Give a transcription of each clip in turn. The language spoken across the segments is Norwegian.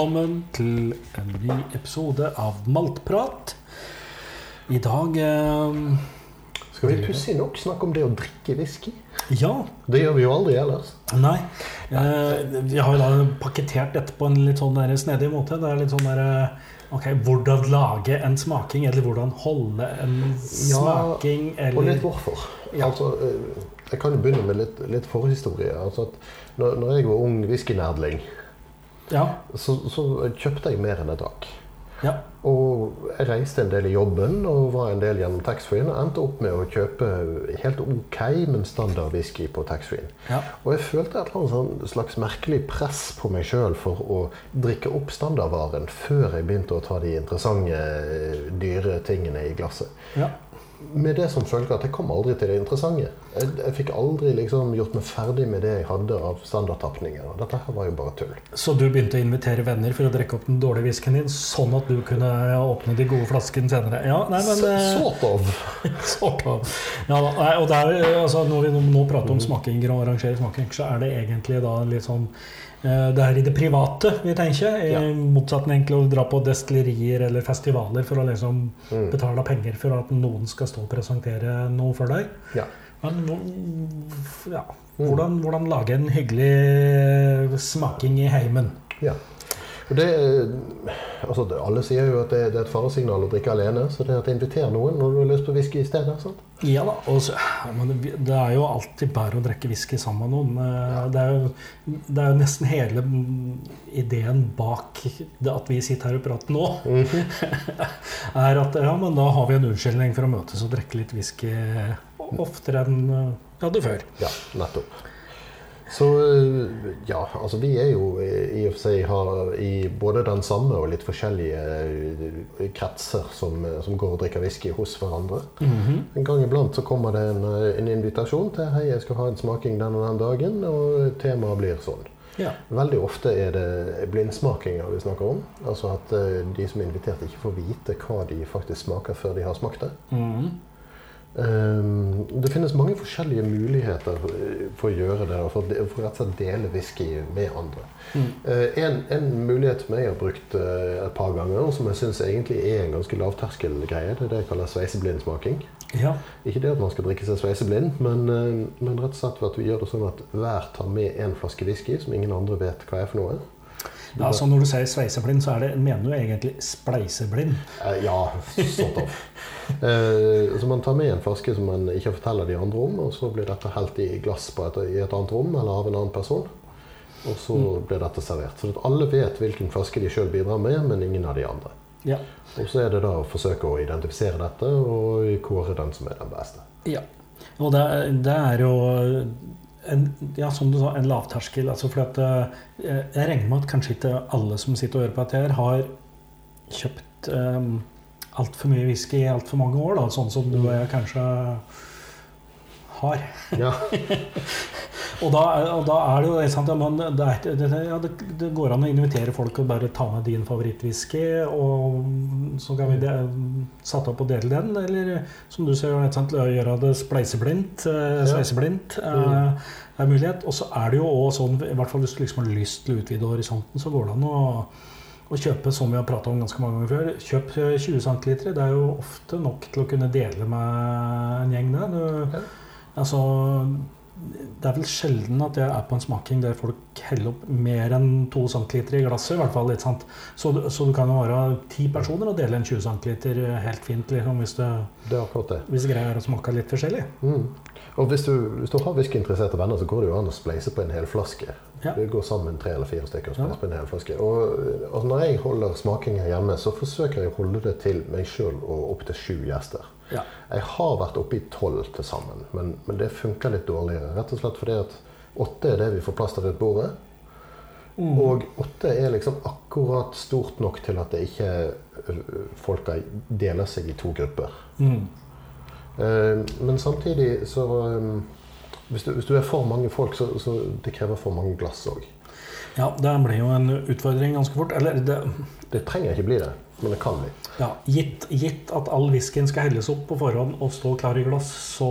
Velkommen til en ny episode av Maltprat. I dag eh, Skal vi pussig nok snakke om det å drikke whisky? Ja. Det gjør vi jo aldri ellers. Nei. Eh, vi har jo da pakketert dette på en litt sånn der snedig måte. Det er litt sånn der, eh, Ok, Hvordan lage en smaking, eller hvordan holde en smaking, Ja, og litt hvorfor. Ja. Altså, eh, jeg kan jo begynne med litt, litt forhistorie. Altså når, når jeg var ung whiskynerdling, Ja. så, så kjøpte jeg mer enn jeg drakk. ja. Og jeg reiste en del i jobben og var en del gjennom taxfree-en. Og endte opp med å kjøpe helt ok, men standard whisky på taxfree-en. ja. Og jeg følte et eller annet sånn slags merkelig press på meg sjøl for å drikke opp standardvaren før jeg begynte å ta de interessante, dyre tingene i glasset. Med det som følge at jeg kom aldri til det interessante. Jeg, jeg fikk aldri liksom gjort meg ferdig med det jeg hadde av standardtapninger. Dette her var jo bare tull. Så du begynte å invitere venner for å drikke opp den dårlige whiskyen din, sånn at du kunne åpne de gode flaskene senere? Ja, nei, men... Eh, Sort of. Sort of. Ja, og det er, altså, når vi nå prater om smakinger og arrangerer smaking, så er det egentlig da litt sånn Det er i det private vi tenker, i Ja. motsetning til å dra på destillerier eller festivaler for å liksom Mm. betale penger for at noen skal stå og presentere noe for deg. Ja. Men ja, hvordan, hvordan lage en hyggelig smaking i heimen? ja. Det, altså, alle sier jo at det, det er et faresignal å drikke alene, så det er at inviter noen når du har lyst på whisky i stedet. sant? Ja da. Og så, men det, er jo alltid bare å drikke whisky sammen med noen. Eh, Det, er jo, det er jo nesten hele mm, ideen bak det at vi sitter her og prater nå, er at ja, men da har vi en unnskyldning for å møtes og drikke litt whisky oftere enn eh, vi hadde før. Ja, nettopp. Så øh, ja, altså vi er jo i og for seg har i både den samme og litt forskjellige øh, kretser som, som går og drikker whisky hos hverandre. En gang iblant så kommer det en, en invitasjon til hei, jeg skal ha en smaking den og den dagen, og temaet blir sånn. Ja. Veldig ofte er det blindsmakinger vi snakker om. Altså at de som er invitert, ikke får vite hva de faktisk smaker før de har smakt det. Mhm. Um, det finnes mange forskjellige muligheter eh, for å gjøre det, og for, å for slett dele whisky med andre. Mm. Eh, en, en mulighet som jeg har brukt eh, et par ganger, og som jeg syns egentlig er en ganske lavterskelgreie, det er det jeg kaller sveiseblindsmaking. ja. Ikke det at man skal drikke seg sveiseblind, men, men rett og slett at vi gjør det sånn at hver tar med en flaske whisky som ingen andre vet hva er for noe. Ja, så Når du sier sveiseblind, så det, mener du egentlig spleiseblind? Eh, ja, sort of. Eh, så man tar med en flaske som man ikke forteller de andre om, og så blir dette helt i glass på et, i et annet rom eller av en annen person. Og så blir dette servert. Så alle vet hvilken flaske de sjøl bidrar med, men ingen av de andre. Ja. Og så er det da å forsøke å identifisere dette og kåre den som er den beste. Ja. Og det, det er jo en, ja, som du sa, en lavterskel. Altså at, eh, jeg regner med at kanskje ikke alle som sitter og hører på dette, her har kjøpt um, altfor mye whisky i altfor mange år, da, sånn som du og jeg kanskje har. Ja, Og da, og da er det jo sant, men det, er, det, det, ja, det, det går an å invitere folk og bare ta med din favorittwhisky, og så kan vi de, satt opp og dele den. Eller som du sier, sant, gjøre det spleiseblindt. Eh, Ja. sveiseblindt eh, er mulighet. Og så er det jo også sånn, i hvert fall hvis du liksom har lyst til å utvide horisonten, så går det an å, å kjøpe, som vi har prata om ganske mange ganger før, kjøp eh, 20 cm. Det er jo ofte nok til å kunne dele med en gjeng. Det. Du. Altså, det er vel sjelden at jeg er på en smaking der folk heller opp mer enn to centiliter i glasset. i hvert fall, litt sant? Så, du- så du kan jo være ti personer og dele en 20 centiliter helt fint, liksom, hvis, det, det er akkurat det. hvis greia er å smake litt forskjellig. Mm. Og hvis du, hvis du har whiskyinteresserte venner, så går det jo an å spleise på en hel flaske. Ja. Vi går sammen tre eller fire stykker og spleiser Ja. på en hel flaske. Og, og når jeg holder smakinger hjemme, så forsøker jeg å holde det til meg sjøl og opptil sju gjester. Ja. Jeg har vært oppe i tolv til sammen, men, men det funker litt dårligere. Rett og slett fordi at åtte er det vi får plass til rundt bordet. Mm. Og åtte er liksom akkurat stort nok til at det ikke øh, folka deler seg i to grupper. Mm. Eh, Men samtidig så um, hvis, du, hvis du er for mange folk, så, så det krever for mange glass òg. Ja, det blir jo en utfordring ganske fort. Eller det, Det trenger ikke bli det, men det kan bli. ja, gitt, gitt at all whiskyen skal helles opp på forhånd og stå klar i glass, så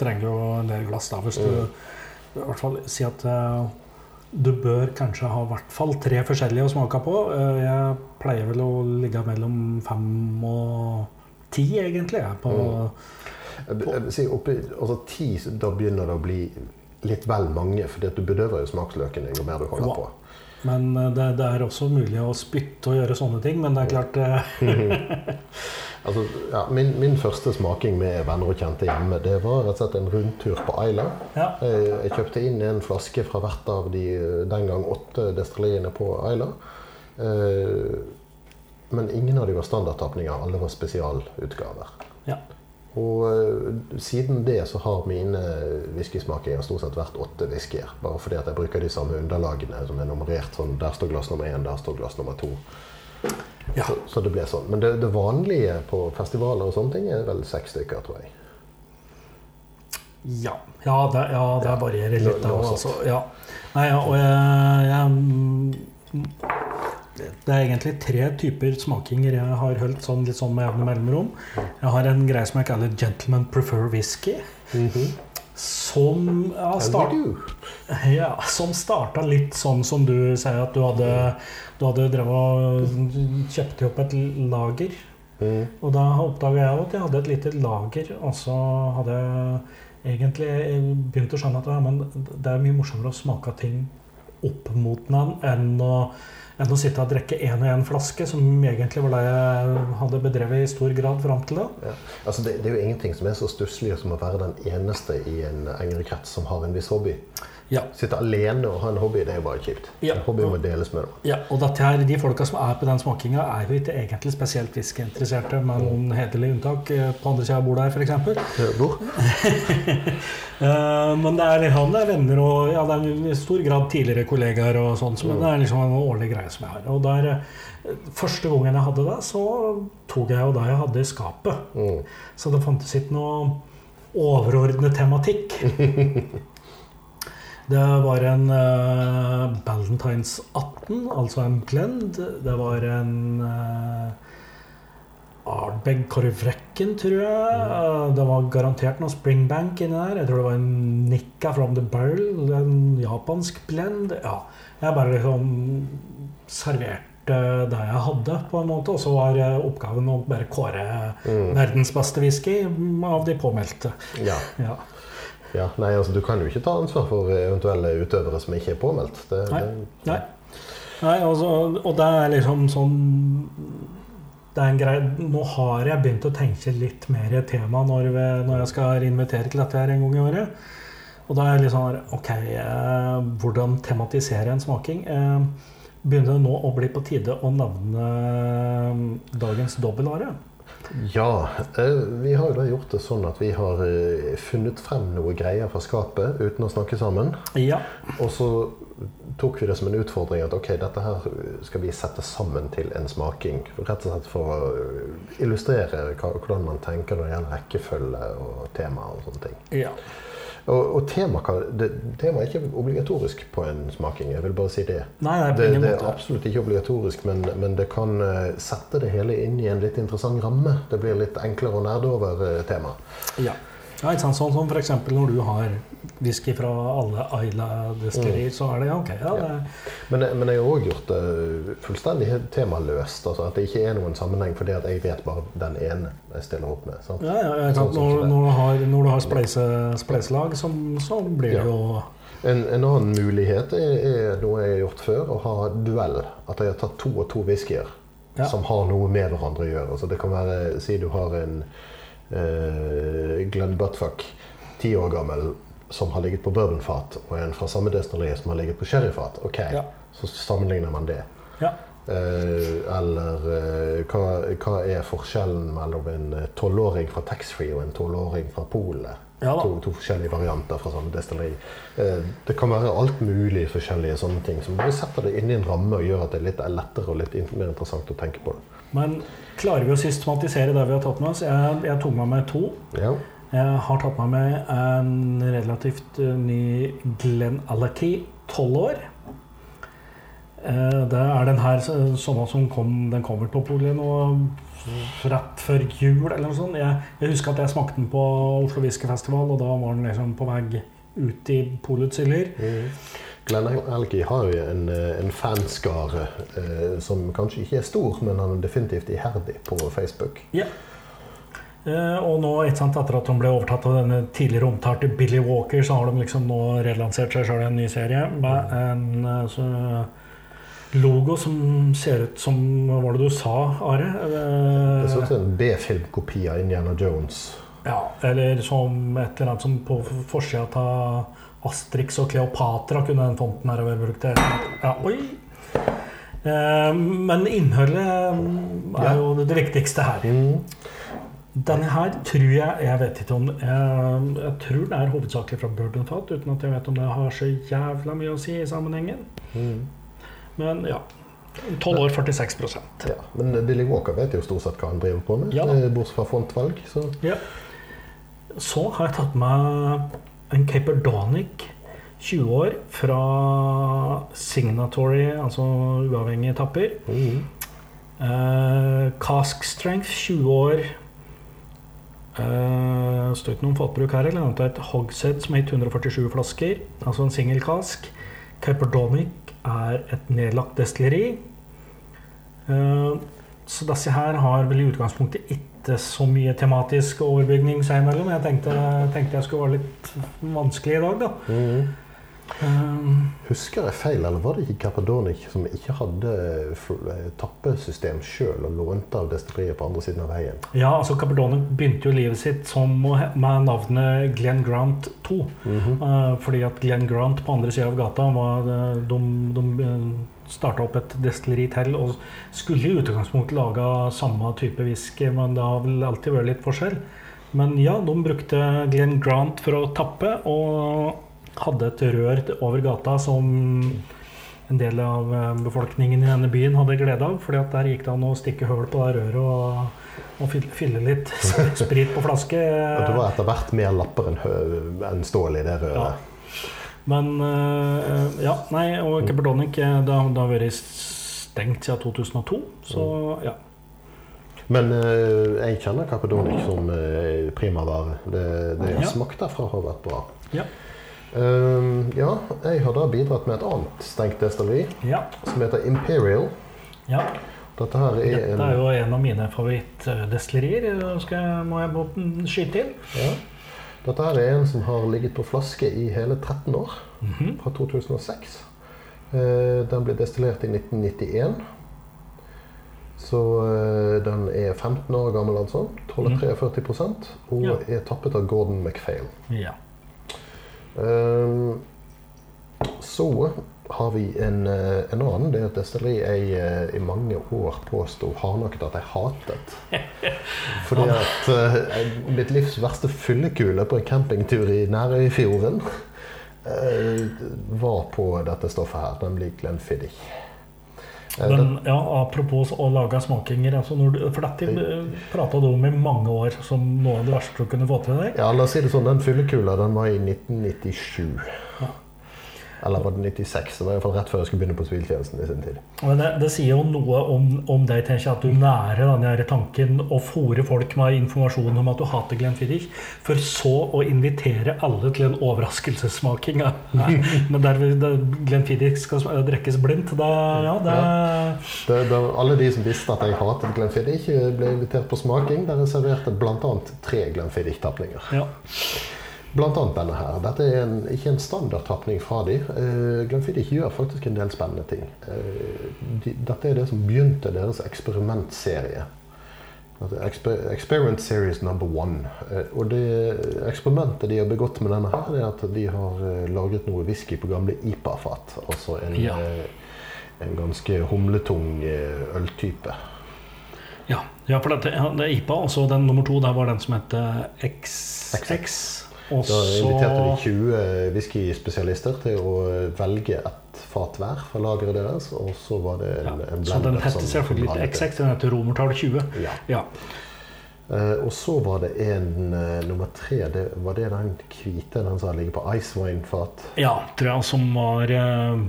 trenger du jo en del glass. da, Hvis du Mm. i hvert fall si at eh, du bør kanskje ha i hvert fall tre forskjellige å smake på. Eh, Jeg pleier vel å ligge mellom fem og ti, egentlig. På, mm. på. si oppi, altså ti, da begynner det å bli litt vel mange, for du bedøver jo smaksløkene jo mer du holder Ja. på. Men eh, det, det er også mulig å spytte og gjøre sånne ting. Men det er klart eh, Altså, ja, min, min første smaking med venner og kjente hjemme, det var rett og slett en rundtur på Ayla. Ja. Jeg, jeg kjøpte inn en flaske fra hvert av de eh, den gang åtte destilleriene på Ayla. Eh, men ingen av de var standardtapninger, alle var spesialutgaver. ja. Og eh, siden det så har mine whiskysmakinger stort sett vært åtte whiskyer. Bare fordi at jeg bruker de samme underlagene som er nummerert. sånn Der står glass nummer én, der står glass nummer to. Ja. Så, så det ble sånn. Men det, det vanlige på festivaler og sånne ting er vel seks stykker, tror jeg. Ja, ja, det, ja, det varierer litt. det Da, altså. ja. Nei, ja, og jeg, jeg Det er egentlig tre typer smakinger jeg har holdt sånn, litt sånn med jevne mellomrom. Jeg har en greie som jeg kaller 'Gentleman Prefer Whisky'. Som ja, start, ja, som starta litt sånn som du sier, at du hadde, du hadde drevet og kjøpt opp et lager. Mm. Og da oppdaga jeg at jeg hadde et lite lager, og så hadde jeg egentlig begynt å skjønne at ja, men det er mye morsommere å smake ting opp mot den enn å, enn å sitte og drikke én og én flaske, som egentlig var det jeg hadde bedrevet i stor grad fram til da. Ja. Altså det, det er jo ingenting som er så stusslig som å være den eneste i en engere krets som har en viss hobby. Ja. Sitte alene og ha en hobby, det er jo bare kjipt. Ja. En hobby må deles med noen. Ja, og her, De folka som er på den smakinga, er jo ikke egentlig spesielt whiskyinteresserte, med noen hederlige unntak eh, på andre sida av bordet her, f.eks. Eh, men det er han er venner og ja, det er i stor grad tidligere kollegaer og sånn, men det er liksom en årlig greie som jeg har. Og der, eh, Første gangen jeg hadde det, så tok jeg jo det jeg hadde i skapet. Mm. Så det fantes ikke noe overordnet tematikk. Det var en uh, Ballantines 18, altså en blend. Det var en uh, Ardbeg Korvrekken, tror jeg. Eh, Det var garantert noe Springbank inni der. Jeg tror det var en Nikka from the Barrel, en japansk blend. Ja, jeg bare liksom serverte det jeg hadde, på en måte. Og så var eh, oppgaven å bare kåre Mm. verdens beste whisky av de påmeldte. Ja. Ja. Ja. Nei, altså du kan jo ikke ta ansvar for eventuelle utøvere som ikke er påmeldt. Det, Nei. det, Nei. Nei altså, og det er liksom sånn det er en greie, Nå har jeg begynt å tenke litt mer i tema når, vi, når jeg skal invitere til dette her en gang i året. Og da er jeg litt sånn Ok, eh, hvordan tematisere en smaking? Eh, begynner det nå å bli på tide å nevne eh, dagens dobbeltare? Ja, eh, vi har jo da gjort det sånn at vi har eh, funnet frem noe greier fra skapet uten å snakke sammen. Ja. Og så tok vi det som en utfordring at ok, dette her skal vi sette sammen til en smaking. Rett og slett for å illustrere hvordan man tenker når det gjelder rekkefølge og tema og sånne ting. ja. Og, og tema, kan, det, tema er ikke obligatorisk på en smaking. Jeg vil bare si det. Nei, nei, Det, det er absolutt ikke obligatorisk, men, men det kan eh, sette det hele inn i en litt interessant ramme. Det blir litt enklere å nerde over temaet. Ja. Ja ikke sant? Sånn som f.eks. når du har whisky fra alle Aila-destillerier, så er det ja, ok. Ja, det Men, men jeg har òg gjort det fullstendig temaløst. Altså at det ikke er noen sammenheng fordi at jeg vet bare den ene jeg stiller opp med. Sant? Ja, ja, ja, sant? Sånn Når, når du har, når du har spleise, spleiselag, så, så blir det Ja. jo En, en annen mulighet er, er noe jeg har gjort før, å ha duell. At jeg har tatt to og to whiskyer Ja. som har noe med hverandre å gjøre. Altså det kan være, Si du har en Glenn Buttfuck, ti år gammel, som har ligget på bourbonfat, og en fra samme destilleri som har ligget på sherryfat. Ok, Ja. så sammenligner man det. Ja. Eh, eller eh, hva, hva er forskjellen mellom en eh, tolvåring fra taxfree og en tolvåring fra Polet? Ja to, to forskjellige varianter fra samme destilleri. Eh, det kan være alt mulig forskjellige sånne ting som bare setter det inn i en ramme og gjør at det er litt lettere og litt mer interessant å tenke på det. Men klarer vi å systematisere det vi har tatt med oss? Jeg, jeg tok med meg to. Ja. Jeg har tatt med meg en relativt eh, ny Glenn Alacky, 12 år. Eh, Det er den her så- sånn som kom, den kommer på polet nå rett før jul eller noe sånt. Jeg, jeg husker at jeg smakte den på Oslo Whiskyfestival, og da var den liksom på vei ut i polets hyller. Glenn Elgie har jo en, eh, en fanskare eh, som kanskje ikke er stor, men han er definitivt iherdig på Facebook. Ja. Eh, og nå, sant, etter at hun ble overtatt av denne tidligere omtalte Billy Walker, så har de liksom nå relansert seg sjøl i en ny serie med en eh, så, logo som ser ut som Hva var det du sa, Are? Eh, Det ser ut som en B-filmkopi av Indiana Jones. Ja, eller som et eller annet som på forsida av Astrix og Kleopatra kunne den fonten her vært brukt til. Ja, oi! Eh, men innholdet mm, er jo det viktigste her. Denne her tror jeg Jeg vet ikke om Jeg, jeg tror det er hovedsakelig fra Burdenfat, uten at jeg vet om det har så jævla mye å si i sammenhengen. Men ja. 12 år, 46 Ja, men Billy Walker vet jo stort sett hva han driver på med, Ja. eh, bortsett fra frontvalg. Så Ja. Så har jeg tatt med en Caperdonic 20 år fra Signatory, altså uavhengige etapper. mm. Uh, cask Strength 20 år. Uh, står noen fatbruk her. eller annet et Hogshead som er 147 flasker. Altså en singel cask. Caperdonic er et nedlagt destilleri. Uh, så disse her har vel i utgangspunktet ikke så mye tematisk overbygning seg imellom. Jeg tenkte, tenkte jeg skulle være litt vanskelig i dag, da. Mm. Eh, Husker jeg feil, eller var det ikke Kapadonic som ikke hadde eh, tappesystem sjøl og lånte av destilleriet på andre siden av veien? ja, altså Kapadonic begynte jo livet sitt som med navnet Glenn Grant 2. Mm -hmm. uh, fordi at Glenn Grant på andre sida av gata var, eh, de, de starta opp et destilleri til og skulle i utgangspunktet lage samme type whisky, men det har vel alltid vært litt forskjell. Men ja, de brukte Glenn Grant for å tappe, og hadde et rør over gata som en del av eh, befolkningen i denne byen hadde glede av. fordi at der gikk det an å stikke hull på det røret og, og fylle- litt sprit på flaske. Det var etter hvert mer lapper enn stål i det Ja. røret. Men eh, ja, nei, og Caperdonic eh, det, det har vært stengt siden 2002, så ja. Men jeg kjenner Cappadonic som uh, primavare. Det, det jeg har Ja. smakt derfra, har vært bra. Ja. Ehm, ja, jeg har da bidratt med et annet stengt destilleri ja, som heter Imperial. ja. Dette her er Dette er jo en av mine favorittdestillerier, eh, må jeg skyte til. ja, Dette her er en som har ligget på flaske i hele 13 år, Mhm. fra 2006. Eh, den ble destillert i 1991. Så eh, den er 15 år gammel, altså. 12,43 og Ja. er tappet av Gordon MacPhail. Ja. Ehm, Så har vi en, eh, en annen. Det er et destilleri jeg eh, i mange år påsto hardnakket at jeg hatet. Fordi at eh, mitt livs verste fyllekule på en campingtur i Nærøyfjorden var på dette stoffet her, nemlig Glenfiddich. Eh, Men ja, apropos å lage smakinger. Altså når du, for dette prata du om i mange år som noe av det verste du kunne få til deg. Ja, la oss si det sånn, Den fyllekula den var i 1997. Ja. Eller var det 96? Det var i hvert fall rett før jeg skulle begynne på siviltjenesten i sin tid. Men det, det sier jo noe om, om deg, tenker jeg, at du nærer denne tanken å fòre folk med informasjon om at du hater Glenfiddich, for så å invitere alle til en overraskelsessmaking. Ja. Men der, Glenn Glenfiddich skal drikkes blindt, da ja, det Det, det, alle de som visste at jeg hatet Glenfiddich, ble invitert på smaking, der jeg serverte bl.a. tre Glenfiddich-tapninger. ja. Blant annet denne her. Dette er en, ikke en standardtapning fra de. Uh, Glenfiddich gjør faktisk en del spennende ting. Uh, de, dette er det som begynte deres eksperimentserie. Altså, Exper Experiment Series number one. Uh, og det eksperimentet de har begått med denne her, er at de har eh, lagret noe whisky på gamle IPA-fat. Altså en, Ja. eh, en ganske humletung eh, øltype. Ja, ja for dette, det er IPA, og så den nummer to, der var den som het XX. Og Da inviterte de 20 whiskyspesialister til å velge ett fat hver fra lageret deres. Og så var det ja, en, en Så den heter selvfølgelig litt ikke. XX, den heter romertall 20. Ja. Ja. Uh, og så var det en uh, nummer tre. Det, var det den hvite, den som ligger på ice wine-fat? ja, tror jeg, som var eh,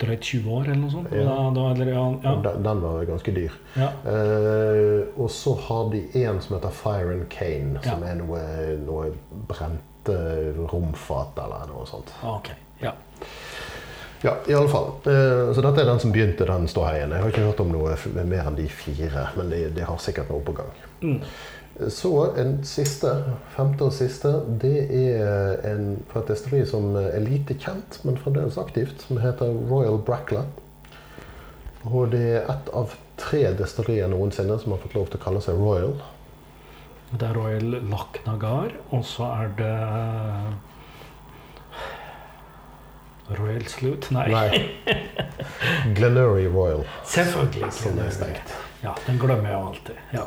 drøyt 20 år eller noe sånt. Ja. Da, da, eller, ja, ja, Den, den var ganske dyr. ja. Eh, og så har de en som heter Fire and Cane, som er noe, noe brente romfat eller noe sånt. Okay. Ok, ja. Ja, i alle fall. Eh, Så dette er den som begynte den ståheien. Jeg har ikke hørt om noe mer enn de fire, men de, de har sikkert noe på gang. Mm. Så en siste, femte og siste, det er en fra et destilleri som er lite kjent, men fremdeles aktivt, som heter Royal Brackla. Og det er ett av tre destillerier noensinne som har fått lov til å kalle seg Royal. Det er Royal Lachnagar, og så er det Royal Sloot? Nei. Nei. Glenurry Royal, Selvfølgelig. som er stengt. Ja, den glemmer jeg alltid. Ja.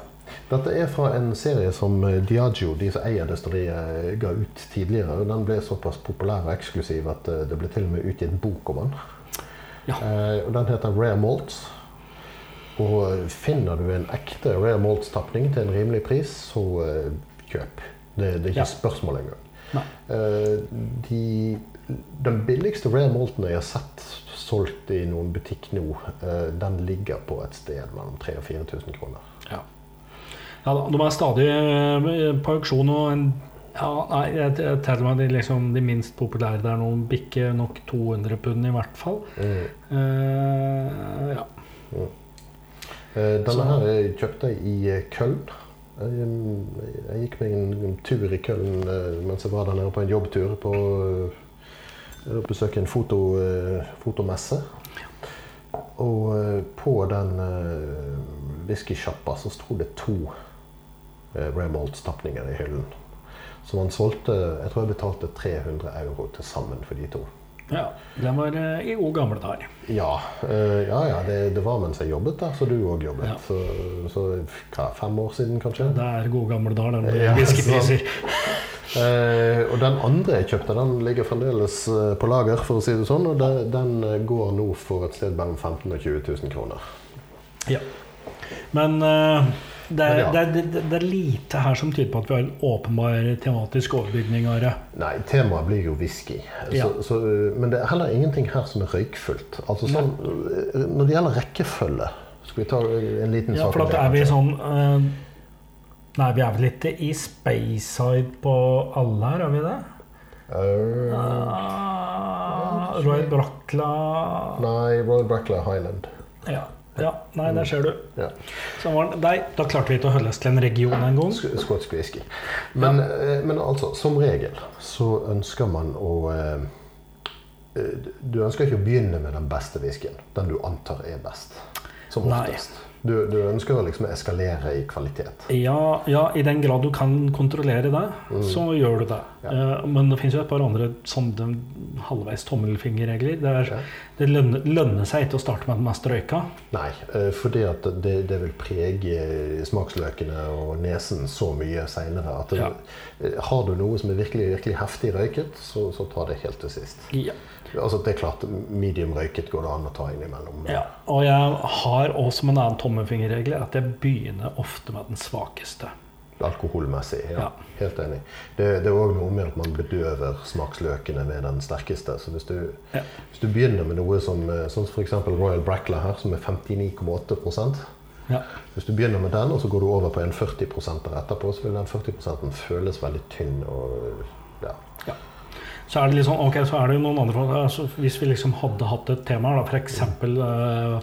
Dette er fra en serie som Diagio, de som eier destilleriet, ga ut tidligere. og Den ble såpass populær og eksklusiv at eh, det ble til og med utgitt bok om den. Ja. Eh, og Den heter Rare Malts. Og finner du en ekte Rare Malts-tapning til en rimelig pris, så eh, kjøp. Det, det er ikke Ja. spørsmål engang. Eh, de, den billigste Rare Malten jeg har sett solgt i noen butikk nå, eh, den ligger på et sted mellom 3000 og 4000 kroner. Ja. de er stadig eh, på auksjon, og en ja, nei, jeg, jeg teller meg de, liksom, de minst populære der nå bikker nok 200 pund i hvert fall. Mm. Uh, ja. Eh, Denne Så- her kjøpte jeg i Køln. Jeg, mm, jeg gikk meg en, tur i Køln mens jeg var der nede på en jobbtur. på å besøke en foto, fotomesse. Og på den uh, whiskysjappa så sto det to uh, Rare Malts-tapninger i hyllen. Så man solgte Jeg tror jeg betalte 300 euro til sammen for de to. ja. Den var eh, i gode gamle dager. Ja, eh, ja, ja det, det var mens jeg jobbet der, så du òg jobbet. Ja. Så, så hva, fem år siden, kanskje? Det er gode gamle dager, den Ja, whiskypriser. Eh, og den andre jeg kjøpte, den ligger fremdeles eh, på lager, for å si det sånn. Og det, den eh, går nå for et sted mellom 15 000 og 20 000 kroner. Ja. Men eh, det, er, ja. det, er, det, er lite her som tyder på at vi har en åpenbar tematisk overbygning. Are. Nei, temaet blir jo whisky. Ja. Så, så, eh, men det er heller ingenting her som er røykfullt. Altså sånn, eh, Når det gjelder rekkefølge Skal vi ta en liten Ja, sak for om det, er vi sånn uh, Nei, vi er vel ikke i Speyside på alle her, er vi det? Uh, uh Royal Brackla nei, Royal Brackler Highland. ja. Ja, nei, der ser du. Ja. Nei, da klarte vi ikke å holde oss til en region en gang. Sk- Skotsk whisky. Men, ja. men altså, som regel så ønsker man å eh, eh, Du ønsker ikke å begynne med den beste whiskyen. Den du antar er best. Som Nei. Du, du ønsker å liksom eskalere i kvalitet. Ja, ja, i den grad du kan kontrollere det, så gjør du det. Mm. Ja. Eh, men det finnes jo et par andre sånne halvveis tommelfingerregler. Det, er, Ja. det lønner, lønner seg ikke å starte med den mest røyka. Nei, for fordi det, det vil prege smaksløkene og nesen så mye seinere at eh, har du noe som er virkelig, virkelig heftig røyket, så, så ta det helt til sist. Ja. Altså, det er klart, medium røyket går det an å ta innimellom. Ja, og jeg har også som en annen tommelfingerregel at jeg begynner ofte med den svakeste. Alkoholmessig, ja. Ja. Helt enig. Det, det er òg noe med at man bedøver smaksløkene med den sterkeste. Så hvis du, Ja. hvis du begynner med noe som eh, sånn f.eks. Royal Brackler her, som er 59,8% Ja. Hvis du begynner med den, og så går du over på en 40 der etterpå, så vil den 40 føles veldig tynn. og ja. Så er det liksom, ok, så er det jo noen andre altså, Hvis vi liksom hadde hatt et tema her, da, f.eks. Uh,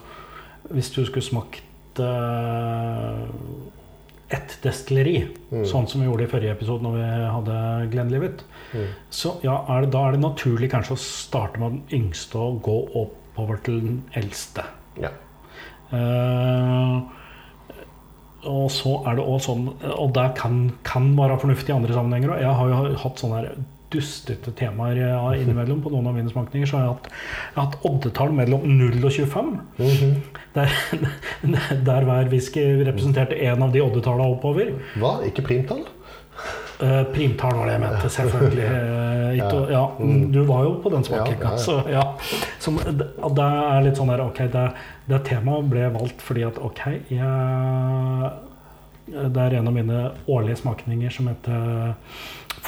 hvis du skulle smakt uh, ett destilleri, Mm. sånn som vi gjorde i forrige episode når vi hadde Glenlivet, Mm. så ja, er det, da er det naturlig kanskje å starte med den yngste og gå oppover til den eldste. ja. Uh, og så er det også sånn Og det kan, kan være fornuftig i andre sammenhenger òg. Jeg har jo hatt sånne her dustete temaer ja, innimellom på noen av mine smakninger. Så har jeg hatt, jeg har hatt oddetall mellom 0 og 25. Mhm. Der, der hver whisky representerte én av de oddetallene oppover. Hva? Ikke primtall? Uh, primtall var det jeg mente, selvfølgelig. Uh, å- ja, du var jo på den smakinga, Ja, ja, ja. så ja. Det er litt sånn der, ok, det, det temaet ble valgt fordi at ok, jeg, det er en av mine årlige smakninger som heter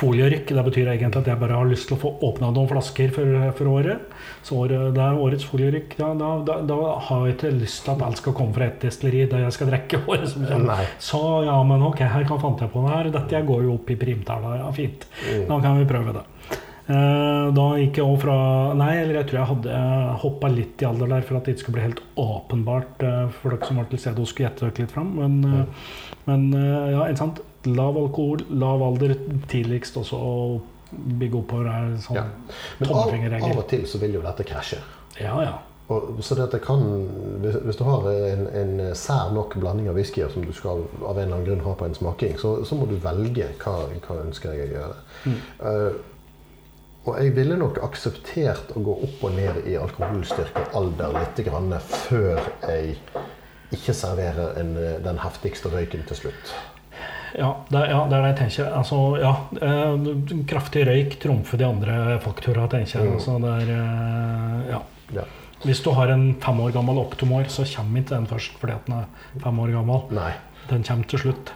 folierykk. Det betyr egentlig at jeg bare har lyst til å få åpna noen flasker for, for året. Så året, det er årets folierykk. Da, da, da, har jeg ikke lyst til at alt skal komme fra ett destilleri der jeg skal drikke året som kommer. Så ja, men ok, her kan fant jeg på det her. Dette går jo opp i primtallet. Ja, fint. Mm. Da kan vi prøve det. Eh, da gikk jeg over fra Nei, eller jeg tror jeg hadde hoppa litt i alder der for at det ikke skulle bli helt åpenbart eh, for dere som var til stede og skulle gjette dere litt fram. Men, eh, men ja, ikke sant. Lav alkohol, lav alder tidligst, også å bygge oppover er sånn Ja. Men av, av og til så vil jo dette krasje. Ja, ja. Og, så det kan, hvis, hvis du har en, en sær nok blanding av whiskyer som du skal av en eller annen grunn ha på en smaking, så, så må du velge hva, hva ønsker jeg å gjøre. Eh, og jeg ville nok akseptert å gå opp og ned i alkoholstyrke og alder litt grann før jeg ikke serverer en, den heftigste røyken til slutt. Ja, det, ja, det er det jeg tenker. Altså, ja, eh, kraftig røyk trumfer de andre faktorene, tenker jeg. Mm. Altså, er, eh, ja. Ja. Hvis du har en fem år gammel oktomor, så kommer ikke den først fordi den er fem år gammel. Nei. Den kommer til slutt.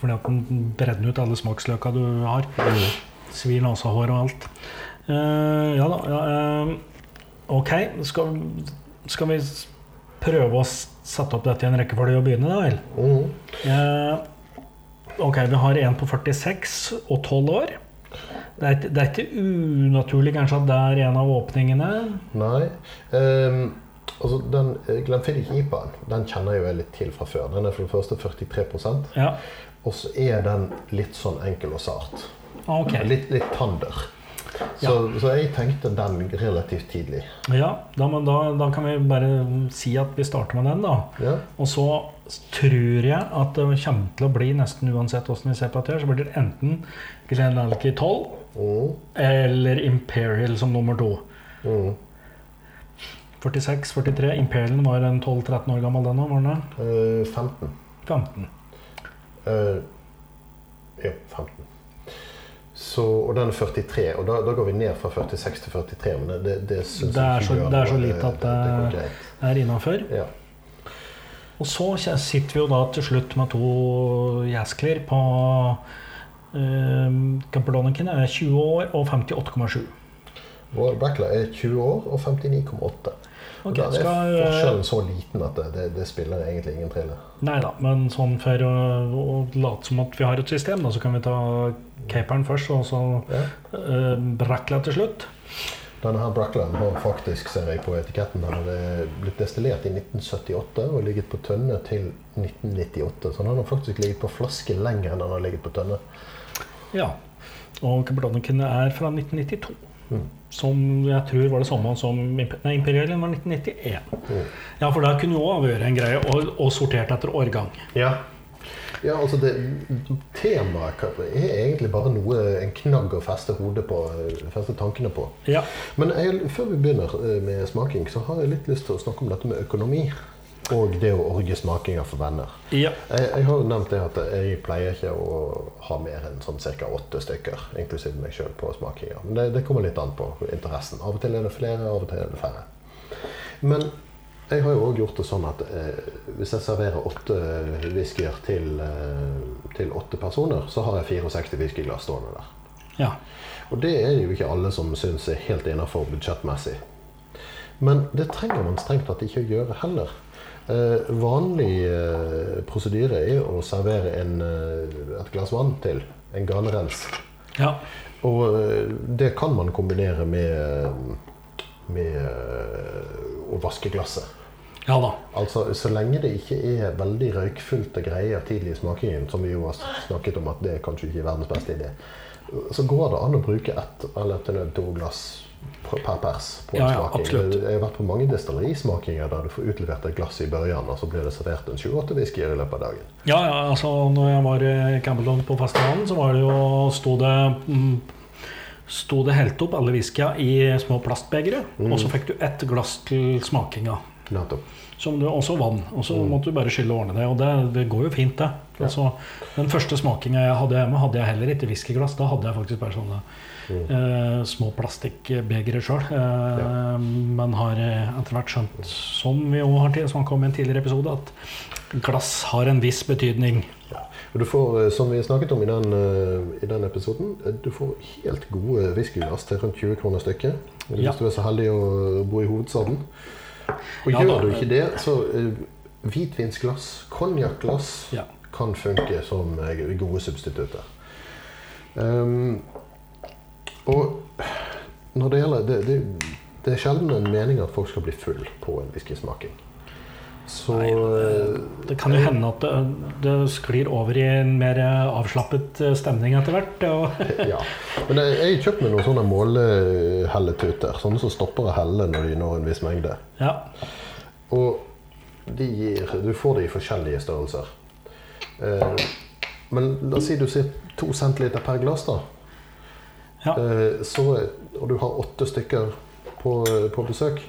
Fordi at den bredder ut alle smaksløka du har. Svir nesehår og alt. Eh, ja da. Ja, eh, ok, skal, skal vi prøve å sette opp dette i en rekkefølge og begynne, da vel? Mm. Eh, ok, vi har en på 46 og 12 år. Det er, det er ikke unaturlig kanskje at det er en av åpningene. Nei. Um, altså den Glenfiddich IPA-en den kjenner jo jeg litt til fra før. Den er for det første 43 Ja, og så er den litt sånn enkel og sart. Okay. Litt, litt tander. Så, så jeg tenkte den relativt tidlig. Ja, da, da, da kan vi bare si at vi starter med den, da. Ja. Og så tror jeg at det kommer til å bli nesten uansett hvordan vi ser på dette, så blir det enten Glenalky 12 Mm, eller Imperial som nummer to. mm. 46-43. Imperialen var en 12-13 år gammel, den òg, var den det? Eh, 15. 15. Uh, ja, 15. Så, og den er 43, og da, da går vi ned fra 46 til 43. Men det, det, det Det er så- det er så lite at det. Er innafor. Ja. Og så sitter vi jo da til slutt med to jæskler på eh, Camperdoniken er 20 år og 58,7. Vår Brackler er 20 år og 59,8. Og Ok, da er skal, forskjellen så liten at det, det, det spiller egentlig ingen trille. Nei da, men sånn for å, å late som at vi har et system, da, så kan vi ta caperen først, og så Ja. uh, Brackla til slutt. Denne her Brackland har faktisk, ser jeg på etiketten, den hadde blitt destillert i 1978 og ligget på tønne til 1998. Så den har faktisk ligget på flaske lenger enn den har ligget på tønne. Ja. Og Cabernet er fra 1992. Mm. Som jeg tror var det samme som Nei, Imperialen var 1991. Mm. Ja, for da kunne jo òg vært en greie, og, og sortert etter årgang. Ja. ja, altså det Temaet er egentlig bare noe, en knagg å feste hodet på, feste tankene på. Ja. Men jeg, før vi begynner eh, med smaking, så har jeg litt lyst til å snakke om dette med økonomi. Og det å orge smakinger for venner. ja. Jeg, jeg har jo nevnt det at jeg pleier ikke å ha mer enn sånn ca. åtte stykker, inklusiv meg sjøl, på smakinger. Men det, det kommer litt an på interessen. Av og til er det flere, av og til er det færre. Men jeg har jo òg gjort det sånn at eh, hvis jeg serverer åtte whiskyer til, eh, til åtte personer, så har jeg 64 whiskyglass stående der. ja. Og det er jo ikke alle som syns er helt innafor budsjettmessig. Men det trenger man strengt tatt ikke å gjøre heller. Eh, vanlig eh, prosedyre er å servere en, eh, et glass vann til. En garnrens. ja. Og det kan man kombinere med, med å vaske glasset. Ja da. Altså, Så lenge det ikke er veldig røykfylte greier tidlig i smakingen, som vi jo har snakket om at det er kanskje ikke er verdens beste idé, så går det an å bruke ett eller til nød to glass per pers på en Ja, ja, smaking. absolutt. Jeg har vært på mange destillerismakinger der du får utlevert et glass i børjan, og så blir det servert en 28 whiskyer i løpet av dagen. Ja, ja, altså når jeg var i Campbellton på festivalen, så var det jo Sto det mm, Sto det helt opp alle whiskyene i små plastbegre, og så fikk du ett glass til smakinga. Nettopp. Som du, også vann. Og så måtte du bare skylle og ordne det. Og det, det går jo fint, det. Altså, den første smakinga jeg hadde hjemme, hadde jeg heller ikke whiskyglass. Da hadde jeg faktisk bare sånne eh, små plastikkbegre sjøl. Eh, Men har eh, etter hvert skjønt, som vi òg har snakka kom i en tidligere episode, at glass har en viss betydning. Ja. Og du får, eh, som vi snakket om i den, i den episoden, du får helt gode whiskyglass til rundt 20 kroner stykket. Hvis Ja. du er så heldig å bo i hovedstaden. Og gjør da. du ikke det, så hvitvinsglass, konjakkglass Ja. kan funke som gode substitutter. Um, Og når det gjelder det, det, det er sjelden en mening at folk skal bli full på en whiskysmaking. Så Nei, det, Det kan jo hende at det, det sklir over i en mer avslappet eh, stemning etter hvert. Ja. Men jeg har kjøpt meg noen sånne målehelletuter. Sånne som stopper å helle når de når en viss mengde. ja. Og de gir, du får de i forskjellige størrelser. Eh, men la oss si du sier to centiliter per glass, da. Ja. Eh, så, og du har åtte stykker på, på besøk,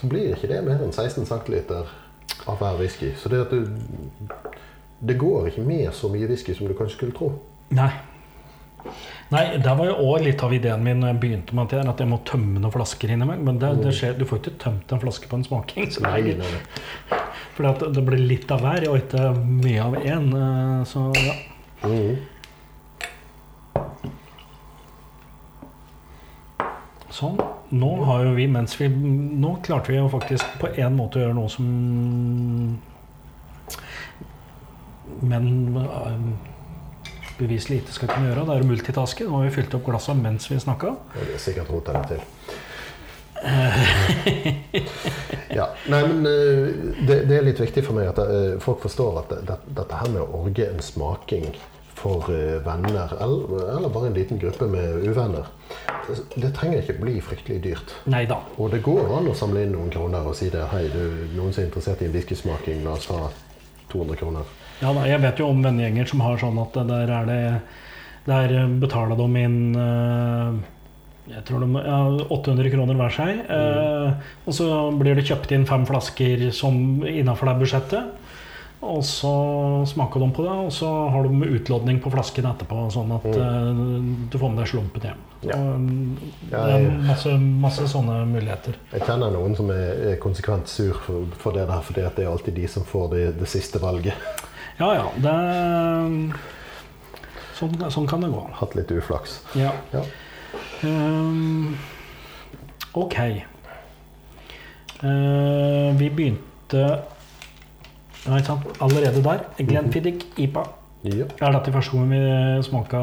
så blir ikke det mer enn 16 centiliter av hver whisky. Så det du Det går ikke med så mye whisky som du kanskje skulle tro. Nei. Nei, Der var jo òg litt av ideen min når jeg begynte med at jeg, må tømme noen flasker innimellom. Men det, det skjer, du får ikke tømt en flaske på en smaking. Så Nei, nei, nei. at det blir litt av hver, og ikke mye av én. eh, Så ja. Mhm. Sånn. Nå har jo vi, mens vi Nå klarte vi jo faktisk på en måte å gjøre noe som menn eh, beviselig ikke skal kunne gjøre. Det er å multitaske. Nå har vi fylt opp glassa mens vi snakka. Det er sikkert rota det til. ja. Nei, men eh, det, det er litt viktig for meg at eh, folk forstår at det, det, dette her med å orge en smaking for venner, eller, eller bare en liten gruppe med uvenner, det, trenger ikke bli fryktelig dyrt. Neida. Og det går an å samle inn noen kroner og si det. Hei, du, noen som er interessert i en whiskysmaking, la oss ha 200 kroner. Ja, da, jeg vet jo om vennegjenger som har sånn at der er det Der betaler de inn eh, jeg tror de, ja, 800 kroner hver seg. Mm. og så blir det kjøpt inn fem flasker som innafor det budsjettet. Og så smaker de på det, og så har de utlodning på flasken etterpå. Sånn at mm. du får med deg slumpen hjem. Ja. Ja, det er masse, masse sånne muligheter. Jeg kjenner noen som er, konsekvent sur for, for det der, fordi at det er alltid de som får det, det siste valget. Ja ja, det sånn, sånn kan det gå. Hatt litt uflaks. Ja. Ja. Um, ok. Uh, vi begynte ja, ikke sant? allerede der. Glenfiddich IPA. Ja, Er dette første gang vi smaka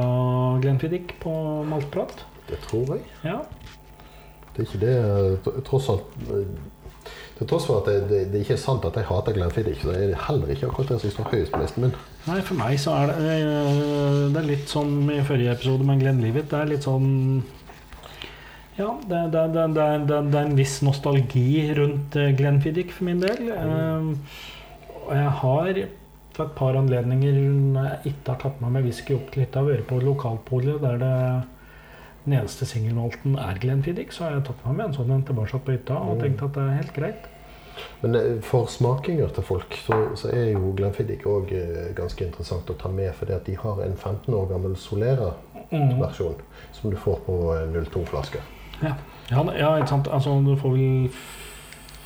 Glenfiddich på Maltprat? det tror jeg. Ja. Det er ikke det Tross alt eh, Til tross for at det, det, det ikke er sant at jeg hater Glenfiddich, så er det heller ikke akkurat det som står høyest på listen min. Nei, for meg så er det eh, Det er litt som i forrige episode med Glenlivet. Det er litt sånn Ja, det, det, det, det, er en viss nostalgi rundt eh, Glenfiddich for min del. Eh, og jeg har for et par anledninger når jeg ikke har tatt med meg whisky opp til hytta, vært på lokalpolet der det den eneste singelmalten er Glenfiddich, så har jeg tatt med meg en sånn en tilbake på hytta og tenkt at det er helt greit. Men eh, for smakinger til folk så, så er jo Glenfiddich òg ganske interessant å ta med, fordi de har en 15 år gammel Solera-versjon som du får på eh, 02-flasker. Ja, ja, ja ikke sant. Altså, du får vel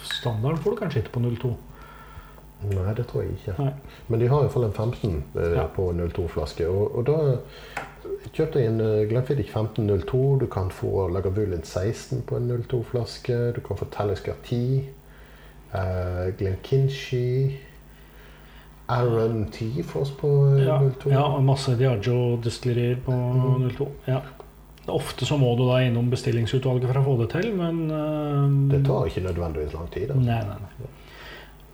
Standarden får du kanskje ikke på 02. Nei, det tror jeg ikke. Nei. Men de har iallfall en 15 eh, Ja. på 02-flaske. Og, og da kjøpte jeg en eh, Glenfiddich 1502. Du kan få Lagavulin 16 på en 02-flaske. Du kan få Talisker 10. Eh, Glenkinchi. Aaron T for oss på eh, Ja, 02. ja, og masse Diageo-destillerier på 02. Ja. Ofte så må du da innom bestillingsutvalget for å få det til, men eh, Det tar ikke nødvendigvis lang tid. Altså. Nei, nei, nei.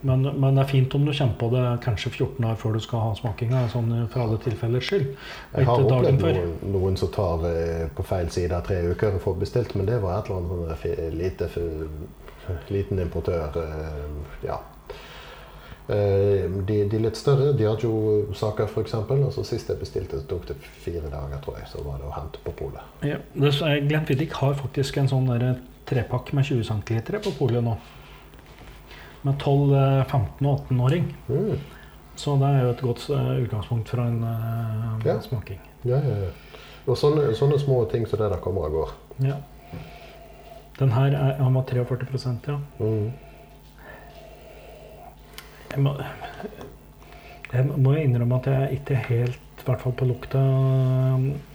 Men, men det er fint om du kjenner på det kanskje 14 år før du skal ha smakinga, sånn for alle tilfellers skyld. Jeg har opplevd noen, noen som tar eh, på feil side av tre uker og får bestilt, men det var et eller annet sånn lite, liten importør. eh, Ja. Eh, De, de litt større, Diagio-saker f.eks. Altså, sist jeg bestilte, så tok det fire dager, tror jeg. Så var det å hente på polet. Ja, Glenn Fiddick har faktisk en sånn trepakk med 20 cm på polet nå. Med 12, eh, 15 og 18-åring. Mm. Så det er jo et godt eh, utgangspunkt for en eh, Ja. smaking. Ja, ja. Og sånne, sånne små ting som det der kommer og går. Ja. Den her er, han var 43 ja. Mm. Jeg må, jeg må innrømme at jeg ikke helt, i hvert fall på lukta,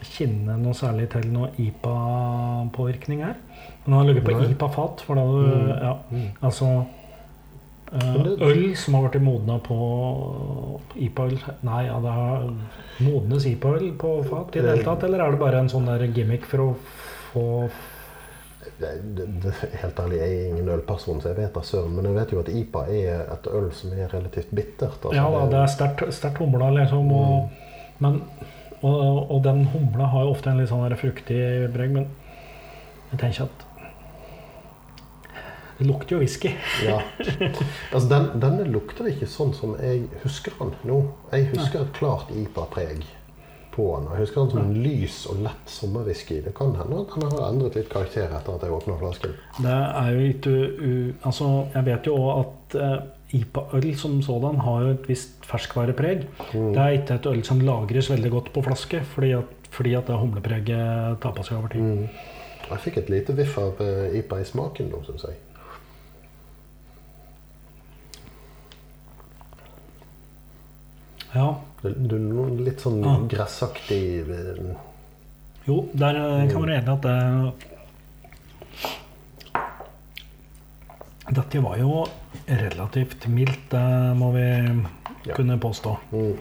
kjenner noe særlig til noe IPA-påvirkning her. Men han har ligget på IPA-fat, for da du Mm. Ja, Mm. altså eh, Øl som har vært modna på IPA-øl Nei, ja, det er modnes IPA-øl på fat i det hele tatt? Eller er det bare en sånn der gimmick for å få det, det, det, Helt ærlig, jeg er ingen ølperson, så jeg vet da søren. Men jeg vet jo at IPA er et øl som er relativt bittert. altså Ja da, det er sterkt, humla, liksom. Og, men, og, og den humla har jo ofte en litt sånn fruktig bregg men jeg tenker at det lukter jo whisky. Ja. Altså, den, denne lukter ikke sånn som jeg husker den nå. Jeg husker et klart IPA-preg på den. Jeg husker den som en lys og lett sommerwhisky. Det kan hende at den har endret litt karakter etter at jeg åpna flasken. Det er jo ikke u... Altså, jeg vet jo òg at uh, IPA-øl som sådan har jo et visst ferskvarepreg. Det er ikke et øl som lagres veldig godt på flaske, fordi at, fordi at det humlepreget taper seg over tid. Mm. Jeg fikk et lite viff av eh, IPA i smaken nå, syns jeg. Ja. Noe litt sånn Ja. gressaktig eh, Jo, der eh, kan være enig at det Dette var jo relativt mildt, det må vi Ja. kunne påstå. mm.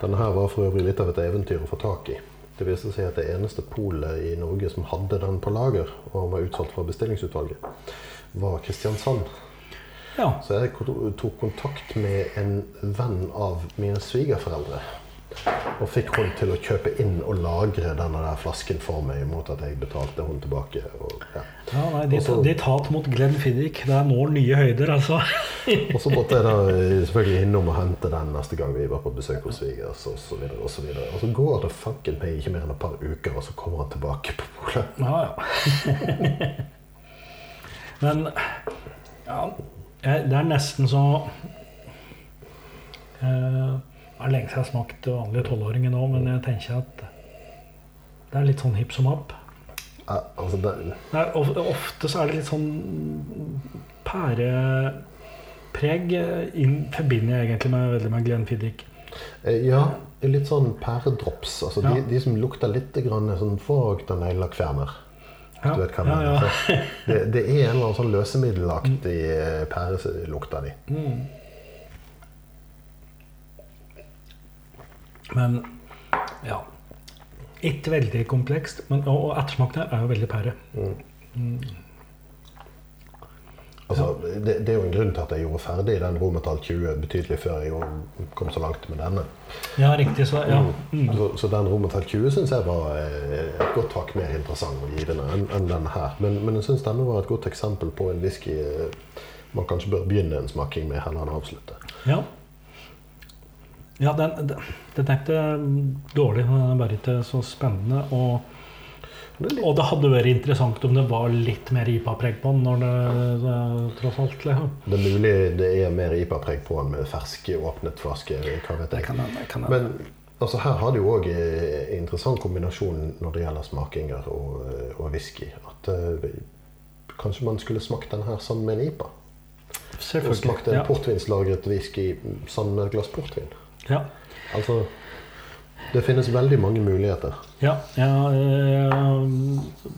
Denne her var for øvrig litt av et eventyr å få tak i. Det viste seg at det eneste polet i Norge som hadde den på lager, og var utsolgt for bestillingsutvalget, var Kristiansand. Ja. Så jeg tok kontakt med en venn av mine svigerforeldre. Og fikk hun til å kjøpe inn og lagre denne der flasken for meg mot at jeg betalte hun tilbake. Og, ja. ja nei, ditt, Og så- ditt hat mot Glenn Fiddick, det er nå nye høyder, altså. og så måtte jeg da eh, selvfølgelig innom og hente den neste gang vi var på besøk hos svigers og så videre. Og så videre. Og så går det fanken meg ikke mer enn et par uker, og så kommer han tilbake på polet. Ja, ja. Men ja, jeg- det er nesten så eh, Det er lenge siden jeg har smakt vanlige tolvåringer nå, men jeg tenker at det er litt sånn hipp som happ. Ja, altså det, Det er, of- ofte så er det litt sånn pærepreg. eh, inn- Forbinder jeg egentlig med, veldig med Glenn Fiddick. eh, ja, litt sånn pæredrops. Altså Ja. de, de som lukter litt grann sånn av neglelakkfjerner. Ja, Du vet hva jeg ja, mener. ja. Det, det er en eller annen sånn løsemiddelaktig mm. pærelukt av de. Mm. Men ja. Ikke veldig komplekst, men, og og ettersmakene er jo veldig pære. Altså, det, det er jo en grunn til at jeg gjorde ferdig den romertall 20 betydelig før jeg kom så langt med denne. Ja, riktig. Så, ja. Mm. Så, så den romertall 20 syns jeg var eh, et godt hakk mer interessant og givende enn enn denne her. Men, men jeg syns denne var et godt eksempel på en whisky eh, man kanskje bør begynne en smaking med heller enn avslutte. ja. Ja, den, den, den er ikke dårlig, den er bare ikke så spennende. Og, og det hadde vært interessant om det var litt mer IPA-preg på den, når det, det tross alt liksom. det er mulig det er mer IPA-preg på den med ferske, åpnet flaske. Hva vet jeg. kan kan. Men altså, her har det jo òg en interessant kombinasjon når det gjelder smakinger og, eh, og whisky. At uh, kanskje man skulle smakt den her sammen med en IPA. Og smakt en Ja. portvinslagret whisky sammen med et glass portvin. Ja. Altså, det finnes veldig mange muligheter. Ja, ja eh,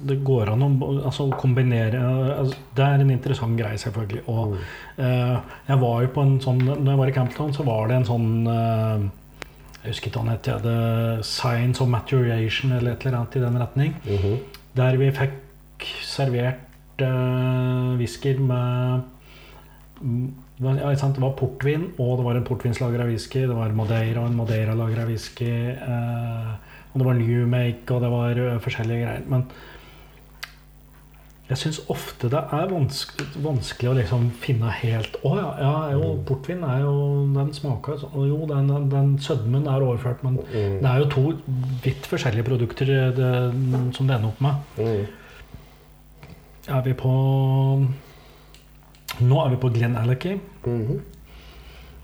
det går an å altså, kombinere altså, Det er en interessant greie, selvfølgelig. Og eh, jeg var jo på en sånn Når jeg var i Camptown, så var det en sånn eh, Jeg husker ikke hva den het. ja, Science of Maturation eller et eller annet i den retning. Mhm. Der vi fikk servert uh, whiskyer med mm, ja, Det var portvin, og det var en portvinslager av whisky. Det var Madeira og en Madeira-lager av whisky. eh, og det var New Make, og det var eh, forskjellige greier. Men jeg syns ofte det er vanskelig, vanskelig å liksom finne helt Å ja, ja, jo, portvin er jo Den smaker sånn. Jo, den, den sødmen er overført, men Mm. det er jo to vidt forskjellige produkter eh, det, som det ender opp med. Mm. Er vi på Nå er vi på Glenn Alicky. Mm -hmm.